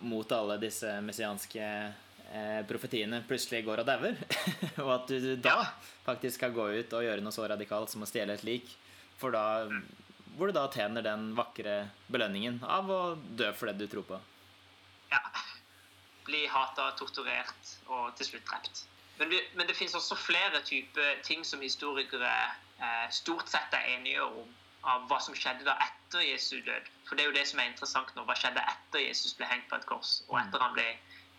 mot alle disse messianske eh, profetiene plutselig går og dauer. og at du da faktisk skal gå ut og gjøre noe så radikalt som å stjele et lik. For da hvor du da tjener den vakre belønningen av å dø for det du tror på. Ja. Bli hata, torturert og til slutt drept. Men, vi, men det finnes også flere typer ting som historikere eh, stort sett er enige om av hva som skjedde da etter Jesu død. For det er jo det som er interessant nå. Hva skjedde etter Jesus ble hengt på et kors, og etter han ble,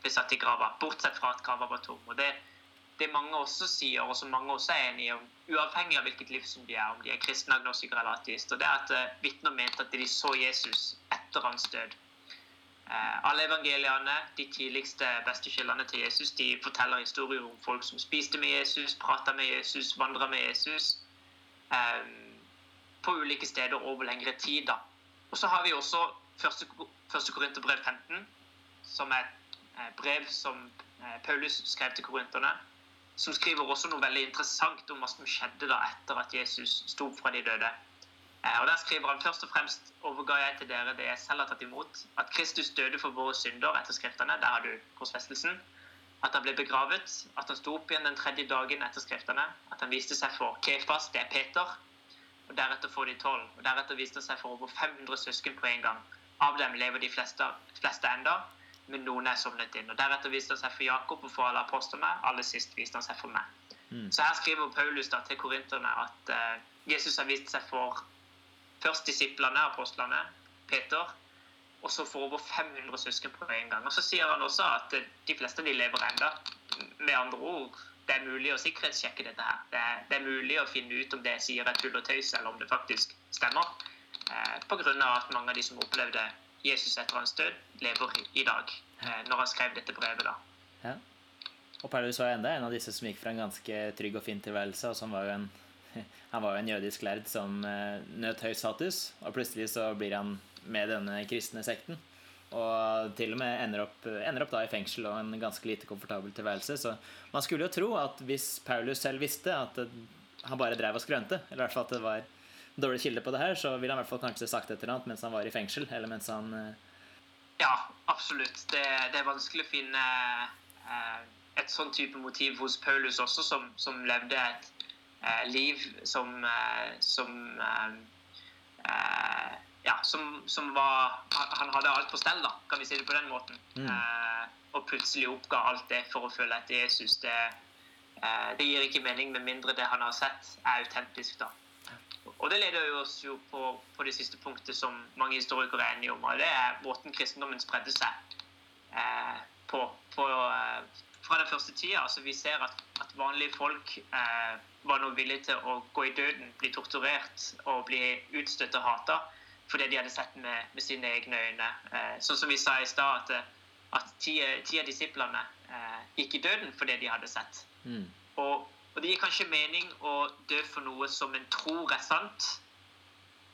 ble satt i grava? Bortsett fra at grava var tom. Og det, det mange også sier, og som mange også er enige om, uavhengig av hvilket livssyn de er, om de er kristne, agnostikere eller ateister, det er at uh, vitner mente at de så Jesus etter hans død. Eh, alle evangeliene, de tidligste beste kildene til Jesus, de forteller historier om folk som spiste med Jesus, prata med Jesus, vandra med Jesus. eh, på ulike steder over lengre tid. da. Og så har vi også første, første Korinterbrev 15, som er et eh, brev som eh, Paulus skrev til korinterne. Som skriver også noe veldig interessant om hva som skjedde da etter at Jesus sto fra de døde. Eh, Og Der skriver han først og fremst overga jeg til dere det jeg selv har tatt imot. At Kristus døde for våre synder etter skriftene. Der har du korsfestelsen. At han ble begravet. At han sto opp igjen den tredje dagen etter skriftene. At han viste seg for Kefas, det er Peter. Og deretter for de tolv. Og deretter viste han seg for over 500 søsken på en gang. Av dem lever de fleste, fleste enda, men noen er sovnet inn. Og deretter viste han seg for Jakob og for alle apostlene. Aller sist viste han seg for meg. Mm. Så her skriver Paulus da til korinterne at uh, Jesus har vist seg for først disiplene, apostlene, Peter, og så for over 500 søsken på en gang. Og så sier han også at uh, de fleste de lever enda. Med andre ord, det er mulig å sikkerhetssjekke dette her. Det er, det er mulig å finne ut om det sier er tull og tøys, eller om det faktisk stemmer. Uh, av at mange av de som opplevde Jesus etter hans død, lever i, dag. Eh, når han skrev dette brevet, da. Ja. Og Paulus var enda en av disse som gikk fra en ganske trygg og fin tilværelse, og som var jo en han var jo en jødisk lærd som eh, nøt høy status, og plutselig så blir han med denne kristne sekten. Og til og med ender opp, ender opp da i fengsel og en ganske lite komfortabel tilværelse. Så man skulle jo tro at hvis Paulus selv visste at han bare drev og skrønte, eller i hvert fall at det var dårlig kilde på det her, så ville han i hvert fall kanskje sagt et eller annet mens han var i fengsel, eller mens han eh, Ja, absolutt. Det, det er vanskelig å finne eh, et sånn type motiv hos Paulus også, som, som levde et eh, liv som, eh, som eh, eh, Ja, som, som var han- Han hadde alt på stell, da, kan vi si det på den måten. Mm. Eh, og plutselig oppga alt det for å følge etter Jesus. Det, eh, det gir ikke mening med mindre det han har sett, er autentisk, da. Og det leder jo oss jo på, på det siste punktet som mange historikere er enige om, og det er måten kristendommen spredde seg eh, på. på eh, fra den første tida. Altså vi ser at, at vanlige folk eh, var nå villige til å gå i døden, bli torturert og bli utstøtt og hata fordi de hadde sett med, med sine egne øyne. Eh, sånn som vi sa i stad, at, at ti, av disiplene eh, gikk i døden fordi de hadde sett. mm. Og, og det gir kanskje mening å dø for noe som en tror er sant,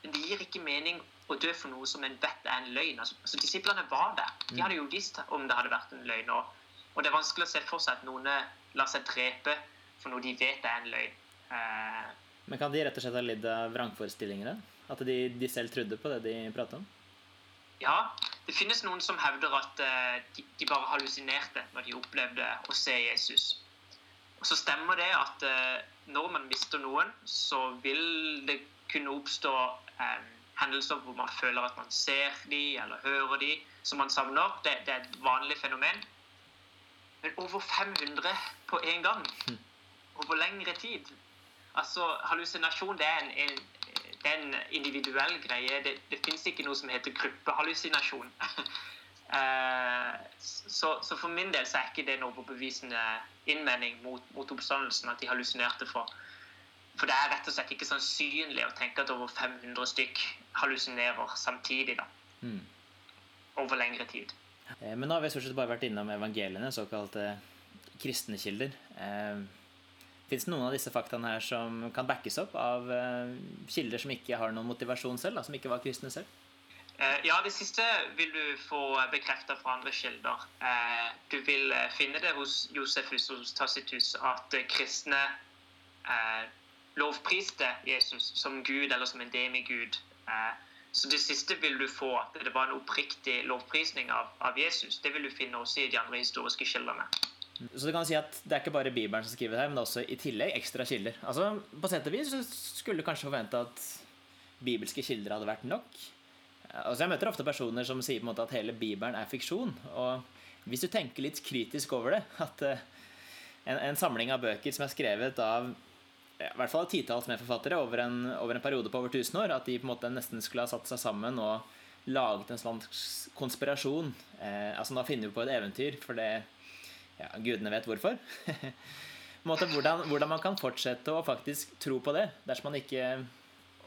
men det gir ikke mening å dø for noe som en vet er en løgn. Altså, altså Disiplene var der. De hadde jo visst om det hadde vært en løgn. Og, og det er vanskelig å se for seg at noen lar seg drepe for noe de vet er en løgn. Eh, Men kan de rett og slett ha lidd av vrangforestillinger? At de, de selv trodde på det de pratet om? ja, det finnes noen som hevder at eh, de, de bare hallusinerte når de opplevde å se Jesus. Og så stemmer det at eh, når man mister noen, så vil det kunne oppstå eh, hendelser hvor man føler at man ser de eller hører de som man savner. Det, det er et vanlig fenomen. Men over 500 på en gang, over lengre tid Altså, hallusinasjon det er en, en, det er en individuell greie. Det, det fins ikke noe som heter gruppehallusinasjon. Eh, så, så for min del så er ikke det en overbevisende innvending mot, mot oppstandelsen at de hallusinerte for. For det er rett og slett ikke sannsynlig å tenke at over 500 stykk hallusinerer samtidig. da, Mm. Over lengre tid. Eh, Men nå har vi stort sett bare vært innom evangeliene, såkalte kristne kilder. Eh, Fins det noen av disse faktaene her som kan backes opp av eh, kilder som ikke har noen motivasjon selv, da, som ikke var kristne selv? Eh, ja, det siste vil du få bekrefta fra andre kilder. Eh, du vil eh, finne det hos Josefus og Tacitus at kristne lovpriste Jesus som Gud eller som en demigud. Så det siste vil du få, at det var en oppriktig lovprisning av, av Jesus. Det vil du finne også i de andre historiske kildene. Så du kan si at det er ikke bare Bibelen som skriver det her, men også i tillegg ekstra kilder. Altså, På sett og vis skulle du kanskje forvente at bibelske kilder hadde vært nok. Altså, Jeg møter ofte personer som sier på en måte at hele Bibelen er fiksjon. Og hvis du tenker litt kritisk over det, at eh, en, en samling av bøker som er skrevet av i hvert fall et titalls medforfattere over en, over en periode på over 1000 år, at de på en måte nesten skulle ha satt seg sammen og laget en slags konspirasjon. Eh, altså da finner vi på et eventyr, for det ja, gudene vet hvorfor. Måte, hvordan, hvordan man kan fortsette å faktisk tro på det dersom man ikke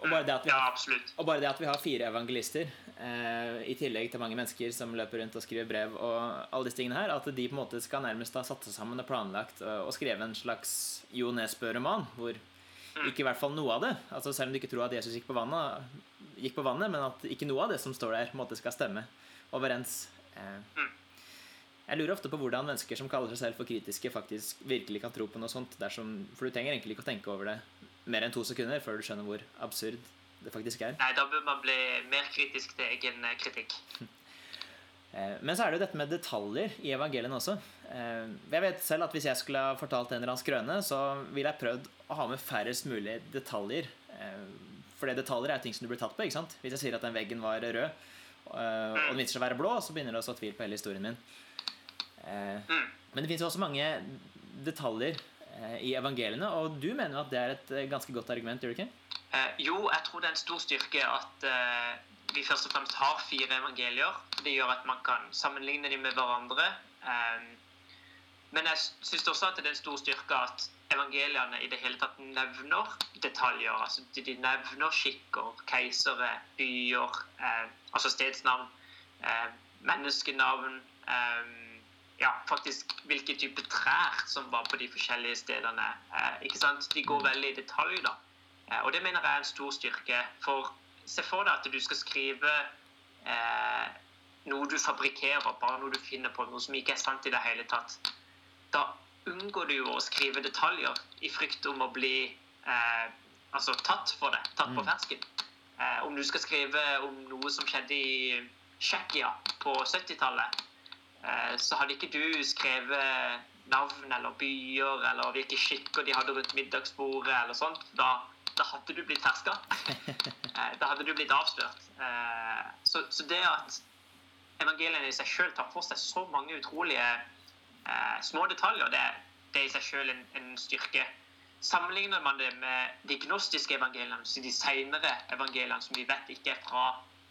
og bare, det at vi, Ja, og bare det at vi har fire evangelister, eh, i tillegg til mange mennesker som løper rundt og skriver brev, og alle disse tingene her, at de på en måte skal nærmest ha satt seg sammen og planlagt og, og skrevet en slags Jo Nesbø-roman, hvor ikke i hvert fall noe av det altså Selv om du ikke tror at Jesus gikk på vannet, gikk på vannet men at ikke noe av det som står der, på en måte skal stemme overens. Eh, jeg lurer ofte på hvordan mennesker som kaller seg selv for kritiske, faktisk virkelig kan tro på noe sånt. Dersom, for du trenger egentlig ikke å tenke over det mer enn to sekunder før du skjønner hvor absurd det faktisk er. Nei, da bør man bli mer kritisk til egen eh, kritikk. Eh, Men så er det jo dette med detaljer i evangeliene også. Eh, Jeg vet selv at hvis jeg skulle ha fortalt en eller annen skrøne, så ville jeg prøvd å ha med færrest mulig detaljer. For det detaljer er jo ting som du blir tatt på. ikke sant? Hvis jeg sier at den veggen var rød, og den viser seg å være blå, så begynner det å så tvil på hele historien min. Mm. Men det fins også mange detaljer i evangeliene, og du mener at det er et eh, ganske godt argument, gjør du ikke? Eh, jo, jeg tror det er en stor styrke at eh, vi først og fremst har fire evangelier. Det gjør at man kan sammenligne dem med hverandre. Eh, men jeg syns også at det er en stor styrke at evangeliene i det hele tatt nevner detaljer. altså De, nevner skikker, keisere, byer, eh, altså stedsnavn, eh, menneskenavn eh, ja, faktisk hvilke type trær som var på de forskjellige stedene. Eh, ikke sant? De går veldig i detalj, da. Eh, og det mener jeg er en stor styrke. For se for deg at du skal skrive eh, noe du fabrikkerer, bare noe du finner på, noe som ikke er sant i det hele tatt. Da unngår du jo å skrive detaljer i frykt om å bli eh, altså tatt for det, tatt på Mm. fersken. Eh, om du skal skrive om noe som skjedde i Tsjekkia på 70-tallet, eh, så hadde ikke du skrevet navn eller byer eller hvilke skikker de hadde rundt middagsbordet eller sånt. Da, da hadde du blitt herska. Eh, da hadde du blitt avslørt. Eh, så, så det at evangeliene i seg sjøl tar for seg så mange utrolige eh, små detaljer, det, det er i seg sjøl en, en styrke. Sammenligner man det med de gnostiske evangeliene, så de senere evangeliene som vi vet ikke er fra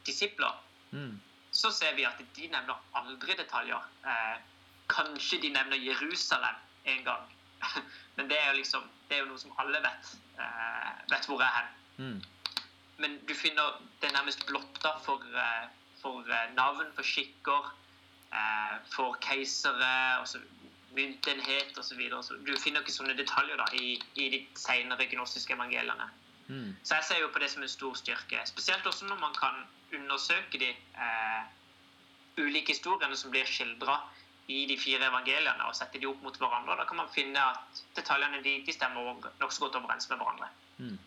disipler, Mm. Så ser vi at de nevner aldri detaljer. Eh, kanskje de nevner Jerusalem en gang. Men det er jo liksom Det er jo noe som alle vet, eh, vet hvor er hen. Mm. Men du finner det nærmest blotta for, eh, for eh, navn, for skikker, eh, for keisere, også myntenhet osv. Så du finner ikke sånne detaljer da i, i de senere gnostiske evangeliene. Mm. Så jeg ser jo på det som en stor styrke. Spesielt også når man kan undersøke de eh, ulike historiene som blir skildra i de fire evangeliene og sette de opp mot hverandre. Da kan man finne at detaljene de, de stemmer nokså godt overens med hverandre. Mm.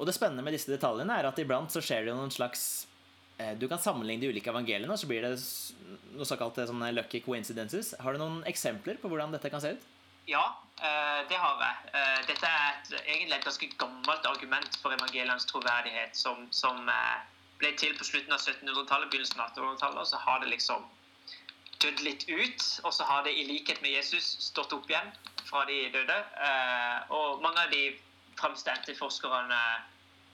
Og det spennende med disse detaljene er at iblant så skjer det noen slags eh, Du kan sammenligne de ulike evangeliene, og så blir det noe såkalt sånne lucky coincidences. Har du noen eksempler på hvordan dette kan se ut? Ja, eh, det har jeg. Eh, dette er et, egentlig et ganske gammelt argument for evangelienes troverdighet, som, som ble til på slutten av 1700-tallet, begynnelsen av 1800-tallet. Og så har det liksom dødd litt ut, og så har det i likhet med Jesus stått opp igjen fra de døde. Eh, og mange av de framstente forskerne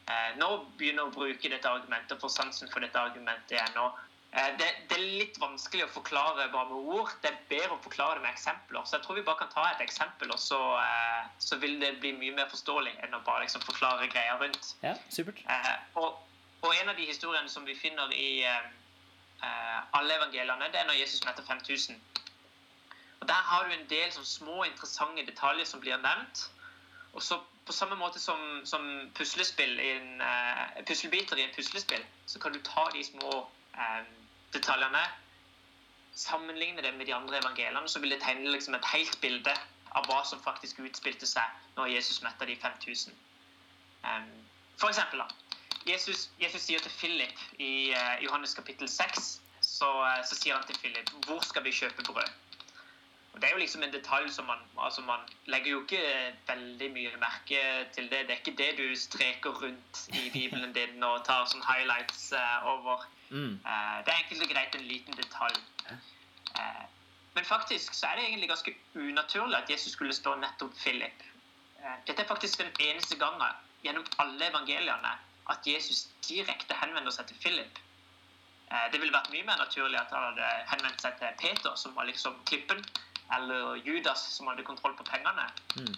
eh, nå begynner å bruke dette argumentet, for sansen for dette argumentet igjen. Og eh, det, det, er litt vanskelig å forklare bare med ord. Det er bedre å forklare det med eksempler. Så jeg tror vi bare kan ta et eksempel, og så, så vil det bli mye mer forståelig enn å bare liksom forklare greia rundt. Ja, supert. Og, og, en av de historiene som vi finner i Eh, alle evangeliene, det er når Jesus møter 5000. Og Der har du en del sånn små, interessante detaljer som blir nevnt. Og så På samme måte som, som puslespill en, uh, puslebiter i en puslespill, så kan du ta de små um, detaljene, sammenligne det med de andre evangeliene, så vil det tegne liksom et helt bilde av hva som faktisk utspilte seg når Jesus møtte de 5000. Um, for eksempel, da. Jesus, Jesus, sier til Philip i uh, Johannes kapittel 6 så, uh, så, sier han til Philip hvor skal vi kjøpe brød. Og Det er jo liksom en detalj som man altså man legger jo ikke veldig mye merke til det. Det er ikke det du streker rundt i Bibelen din og tar sånn highlights uh, over. Mm. det er enkelt og greit en liten detalj. men faktisk så er det egentlig ganske unaturlig at Jesus skulle stå nettopp Philip. dette er faktisk den eneste gangen gjennom alle evangeliene at Jesus direkte henvender seg til Philip. Eh, det ville vært mye mer naturlig at han hadde henvendt seg til Peter, som var liksom klippen, eller Judas, som hadde kontroll på pengene. Mm.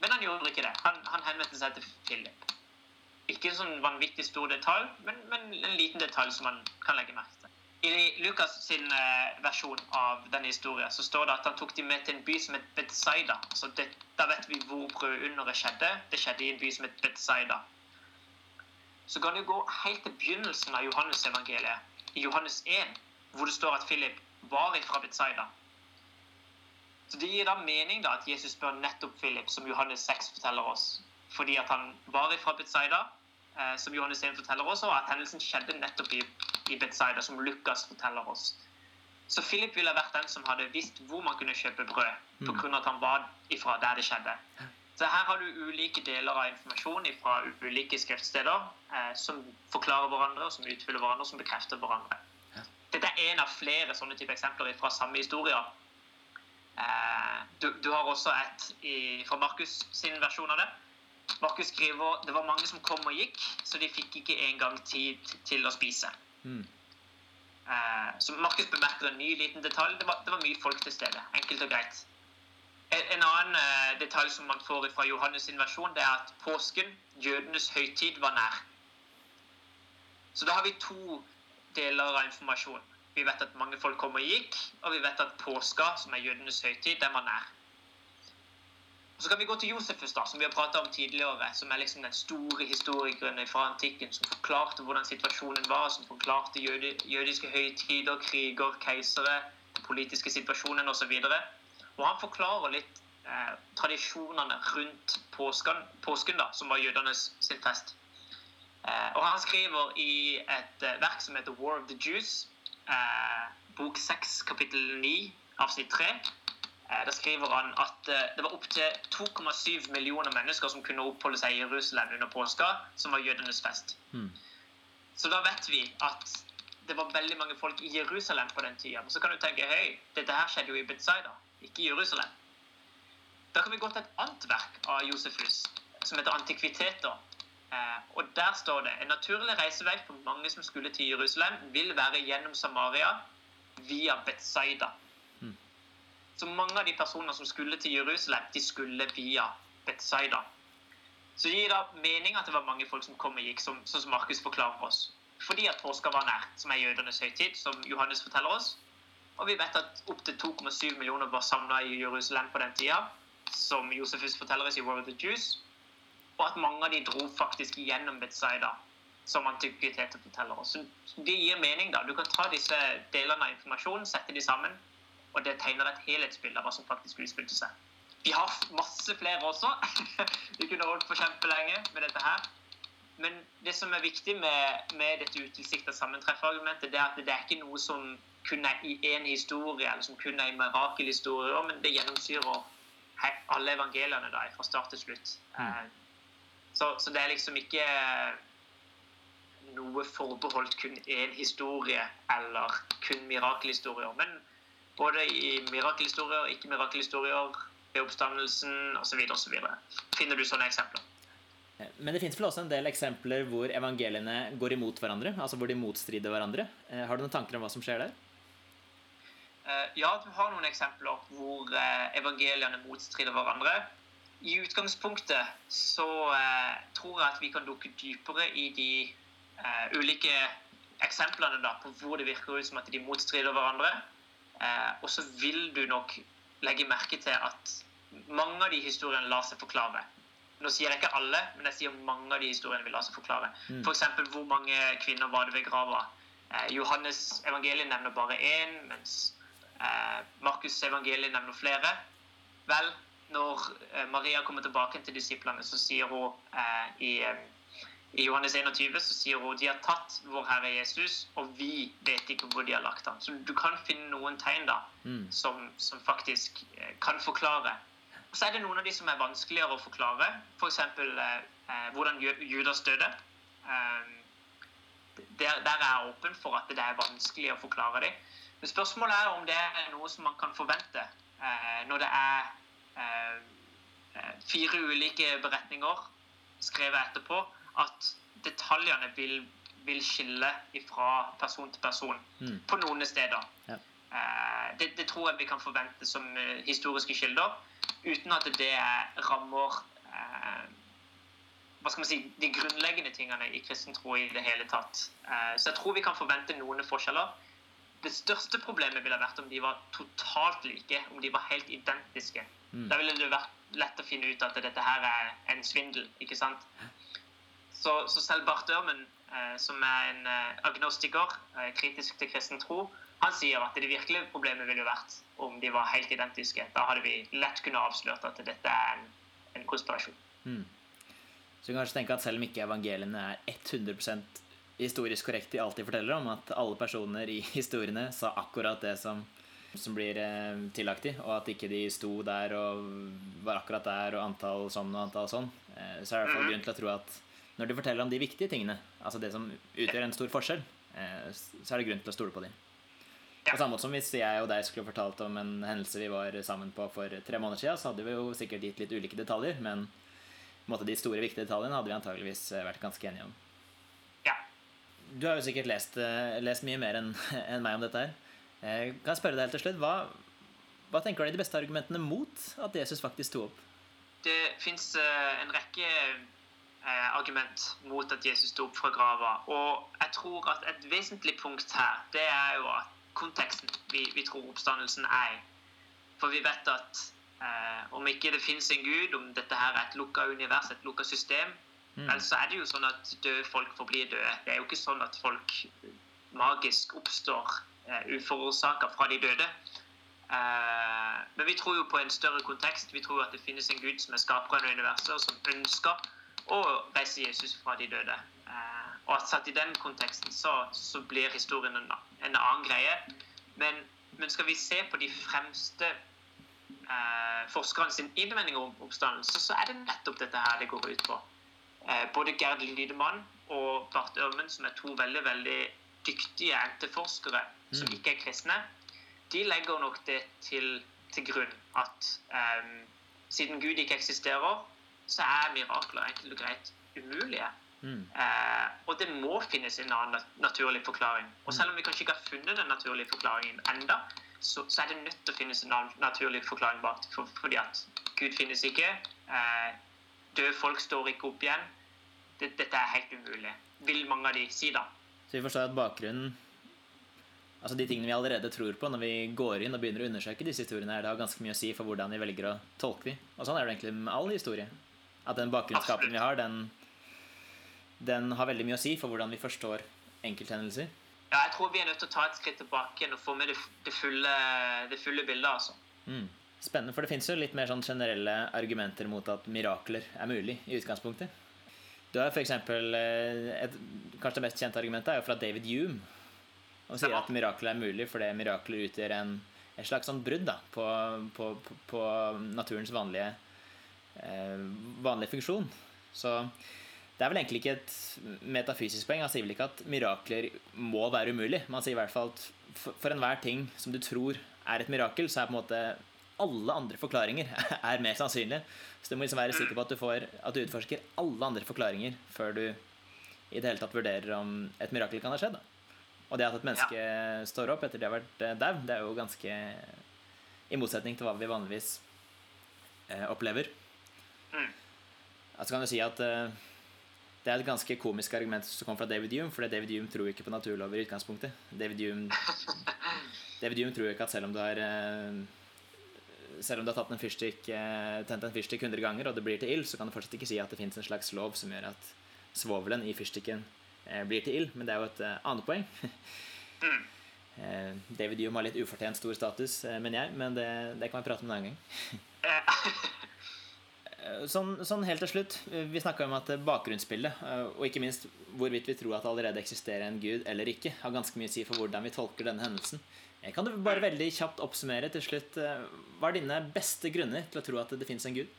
Men han gjorde ikke det. Han, han, henvendte seg til Philip. Ikke en sånn vanvittig stor detalj, men, men, en liten detalj som man kan legge merke til. I Lukas sin uh, versjon av denne historien så står det at han tok dem med til en by som het Bedsaida. Da vet vi hvor brødunderet skjedde. Det skjedde i en by som het Bedsaida. så kan du gå helt til begynnelsen av Johannes-evangeliet, i Johannes 1, hvor det står at Philip var ifra Bedsaida. Så Det gir da mening da at Jesus spør nettopp Philip, som Johannes 6 forteller oss. Fordi at han var ifra Betzaida, eh, som Johannes 1 forteller oss, og at hendelsen skjedde nettopp i, i Betzaida, som Lukas forteller oss. Så Philip ville vært den som hadde visst hvor man kunne kjøpe brød, pga. Mm. at han var ifra der det skjedde. Så her har du ulike deler av informasjon fra ulike skriftsteder eh, som forklarer hverandre, som utfyller hverandre, og som bekrefter hverandre. Dette er en av flere sånne type eksempler fra samme historier. Eh, du, du, har også et i, fra Markus sin versjon av det. Markus skriver det var mange som kom og gikk, så de fikk ikke engang tid til å spise. Mm. Eh, så Markus bemerker en ny liten detalj. Det var, det var mye folk til stede. Enkelt og greit. En annen eh, detalj som man får fra Johannes' versjon, det er at påsken, jødenes høytid, var nær. Så da har vi to deler av informasjon. Vi vet at mange folk kom og gikk, og vi vet at påska, som er jødenes høytid, den var nær. Og Så kan vi gå til Josefus, da, som vi har prata om tidligere, som er liksom den store historikeren fra antikken, som forklarte hvordan situasjonen var, som forklarte jødi, jødiske høytider, kriger, keisere, den politiske situasjonen osv. Og han forklarer litt eh, tradisjonene rundt påsken, påsken, da, som var jødenes sin fest. Eh, og han skriver i et eh, verk som heter War of the Jews, eh, bok 6, kapittel 9, avsnitt 3. Eh, da skriver han at eh, det var opptil 2,7 millioner mennesker som kunne oppholde seg i Jerusalem under påska, som var jødenes fest. Mm. Så da vet vi at det var veldig mange folk i Jerusalem på den tida. Men så kan du tenke hei, dette her skjedde jo i Betzaida ikke i Jerusalem. Da kan vi gå til et annet verk av Josefus, som heter 'Antikviteter'. Eh, og Der står det en naturlig reisevei for mange som skulle til Jerusalem, vil være gjennom Samaria via Betzaida. Så mange av de personene som skulle til Jerusalem, de skulle via Betzaida. Så gir det mening at det var mange folk som kom og gikk, sånn som Markus forklarer oss. Fordi at påska var nær, som er jødenes høytid, som Johannes forteller oss. Og vi vet at opptil 2,7 millioner var samla i Jerusalem på den tida, som Josefus forteller oss i War of the Jews. Og at mange av de dro faktisk gjennom Betzaida, som antikviteter forteller oss. Så det gir mening, da. Du kan ta disse delene av informasjonen, sette de sammen, og det tegner et helhetsbilde av hva som faktisk utspilte seg. Vi har masse flere også. Vi kunne holdt på kjempelenge med dette her. Men det som er viktig med, med dette utilsikta sammentreffargumentet, det er at det er ikke noe som kun er i én historie, eller som kun er i mirakelhistorier, men det gjennomsyrer alle evangeliene da, fra start til slutt. Mm. Så, så, det er liksom ikke noe forbeholdt kun én historie eller kun mirakelhistorier. Men både i mirakelhistorier, ikke-mirakelhistorier, ved oppstandelsen osv. osv. finner du sånne eksempler. Men det fins vel også en del eksempler hvor evangeliene går imot hverandre? Altså hvor de motstrider hverandre. Eh, har du noen tanker om hva som skjer der? Eh, ja, du har noen eksempler hvor eh, evangeliene motstrider hverandre. I utgangspunktet så tror jeg at vi kan dukke dypere i de ulike eksemplene da, på hvor det virker ut som at de motstrider hverandre. Og så vil du nok legge merke til at mange av de historiene lar seg forklare. Nå sier jeg ikke alle, men jeg sier mange av de historiene vil la seg forklare. Mm. F.eks. For hvor mange kvinner var det ved grava? Eh, Johannes evangeliet nevner bare én, mens eh, Markus evangeliet nevner flere. Vel, når eh, Maria kommer tilbake til disiplene, så sier hun eh, i, eh, i, Johannes 21 så sier hun de har tatt vår Herre Jesus, og vi vet ikke hvor de har lagt ham. Så du kan finne noen tegn da, mm. som, som, faktisk eh, kan forklare så er det noen av de som er vanskeligere å forklare. F.eks. For eh, eh, hvordan Judas døde. Eh, der, der, er jeg åpen for at det er vanskelig å forklare dem. Men spørsmålet er om det er noe som man kan forvente eh, når det er eh, eh, fire ulike beretninger skrevet etterpå, at detaljene vil, vil skille fra person til person mm. på noen steder. Ja. Det, det, tror jeg vi kan forvente som historiske kilder uten at det rammer eh, hva skal man si, de grunnleggende tingene i kristen tro i det hele tatt. Eh, så jeg tror vi kan forvente noen forskjeller. Det største problemet ville vært om de var totalt like, om de var helt identiske. Mm. Da ville det vært lett å finne ut at dette her er en svindel, ikke sant? Så, så selv Barth Ørmen, eh, som er en eh, agnostiker, eh, kritisk til kristen tro, han sier at det virkelige problemet ville vært om de var helt identiske. Da hadde vi lett kunne avslørt at dette er en, en konspirasjon. Mm. Så du kan kanskje tenke at selv om ikke evangeliene er 100% historisk korrekt i alt de forteller om, at alle personer i historiene sa akkurat det som, som blir eh, tillagt dem, og at ikke de sto der og var akkurat der, og antall sånn og antall sånn, eh, så er det i hvert fall mhm. grunn til å tro at når de forteller om de viktige tingene, altså det som utgjør en stor forskjell, eh, så er det grunn til å stole på dem. På samme måte som hvis jeg og deg skulle fortalt om en hendelse vi var sammen på for tre måneder siden, så hadde vi jo sikkert gitt litt ulike detaljer, men måte, de store, viktige detaljene hadde vi antageligvis eh, vært ganske enige om. Ja. Du har jo sikkert lest, eh, lest mye mer enn en meg om dette her. Kan jeg spørre deg helt til slutt, hva, hva tenker du er de beste argumentene mot at Jesus faktisk sto opp? Det fins en rekke argument mot at Jesus sto opp fra grava. Og jeg tror at et vesentlig punkt her, det er jo at konteksten vi, vi tror oppstandelsen er. For vi vet at eh, om ikke det fins en gud, om dette her er et lukka univers, et lukka system, mm. så er det jo sånn at døde folk forblir døde. Det er jo ikke sånn at folk magisk oppstår eh, uforårsaka fra de døde. Eh, men vi tror jo på en større kontekst. Vi tror at det finnes en gud som er skaperen av universet, og som ønsker å reise Jesus fra de døde. Eh, og at satt i den konteksten så, så blir historien en, en, annen greie. Men, men, skal vi se på de fremste eh, forskerne sin innvending om oppstandelse, så er det nettopp dette her det går ut på. Eh, både Gerd Lydemann og Barth Ørmen, som er to veldig veldig dyktige enteforskere mm. som ikke er kristne, de legger nok det til, til grunn at eh, siden Gud ikke eksisterer, så er mirakler enkelt og greit umulige. Mm. Eh, og det må finnes en annen naturlig forklaring. Og selv om vi kanskje ikke har funnet den naturlige forklaringen enda, så, så er det nødt til å finnes en annen naturlig forklaring bak for, fordi at Gud finnes ikke. Eh, døde folk står ikke opp igjen. Dette er helt umulig, vil mange av de si, da. Så vi forstår at bakgrunnen Altså De tingene vi allerede tror på når vi går inn og begynner å undersøke disse historiene, er det har ganske mye å si for hvordan vi velger å tolke dem. Og sånn er det egentlig med all historie. At den bakgrunnskapen vi har, den, den, har veldig mye å si for hvordan vi forstår enkelthendelser. ja, jeg tror vi er nødt til å ta et skritt tilbake igjen og få med det, det, fulle, det fulle bildet. altså. Mm. Spennende, for det fins jo litt mer sånn generelle argumenter mot at mirakler er mulig i utgangspunktet. Du har f.eks. et kanskje det mest kjente argumentet er jo fra David Hume. Og sier at mirakler er mulig fordi mirakler utgjør en, et slags sånn brudd da, på, på, på, på, naturens vanlige, eh, vanlige funksjon. Så det er vel egentlig ikke et metafysisk poeng. Han sier vel ikke at mirakler må være umulig. Man sier i hvert fall at for, enhver ting som du tror er et mirakel, så er på en måte alle andre forklaringer er mer sannsynlige. Så du må liksom være sikker på at du, får, at du utforsker alle andre forklaringer før du i det hele tatt vurderer om et mirakel kan ha skjedd. Da. Og det at et menneske ja. står opp etter de har vært eh, dau, det er jo ganske i motsetning til hva vi vanligvis eh, opplever. Mm. Altså kan du si at uh, det er et ganske komisk argument som kommer fra David Hume, for David Hume tror ikke på naturlover i utgangspunktet. David Hume, David Hume tror ikke at selv om du har uh, selv om du har tatt en fyrstikk, uh, tent en fyrstikk 100 ganger, og det blir til ild, så kan du fortsatt ikke si at det fins en slags lov som gjør at svovelen i fyrstikken blir til ild. Men det er jo et annet poeng. David Hume har litt ufortjent stor status, mener jeg, men det, det kan vi prate om en annen gang. Sånn, sånn, helt til slutt, Vi snakka om at bakgrunnsbildet, og ikke minst hvorvidt vi tror at det allerede eksisterer en gud eller ikke, har ganske mye å si for hvordan vi tolker denne hendelsen. Kan du bare veldig kjapt oppsummere til slutt eh, Hva er dine beste grunner til å tro at det finnes en gud?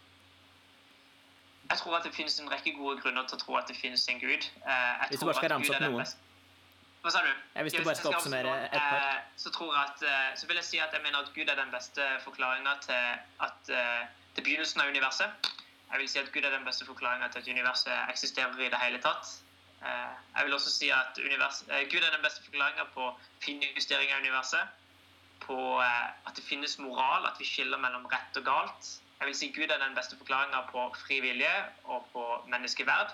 Jeg tror at det finnes en rekke gode grunner til å tro at det finnes en gud. Eh, jeg hvis du bare skal ramse opp noen. Hva sa du? Ja, hvis du bare skal oppsummere et par. Eh, så, tror jeg at, så vil jeg si at jeg mener at Gud er den beste forklaringa til at til begynnelsen av universet. Jeg vil si at Gud er den beste forklaringa til at universet eksisterer i det hele tatt. Eh, jeg vil også si at univers, eh, Gud er den beste forklaringa på finjustering av universet. På eh, at det finnes moral, at vi skiller mellom rett og galt. Jeg vil si Gud er den beste forklaringa på fri vilje og på menneskeverd.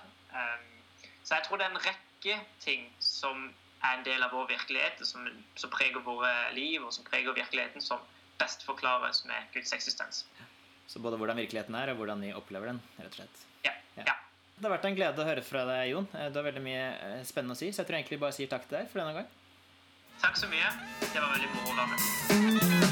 Så jeg tror det er en rekke ting som er en del av vår virkelighet, som, som preger våre liv, og som preger virkeligheten, som best forklares med Guds eksistens. Så både hvordan virkeligheten er, og hvordan vi opplever den, rett og slett. Ja. ja. ja. Det har vært en glede å høre fra deg, Jon. Eh, du har veldig mye eh, spennende å si, så jeg tror egentlig bare sier takk til deg for denne gang. Takk så mye. Det var veldig moro å med.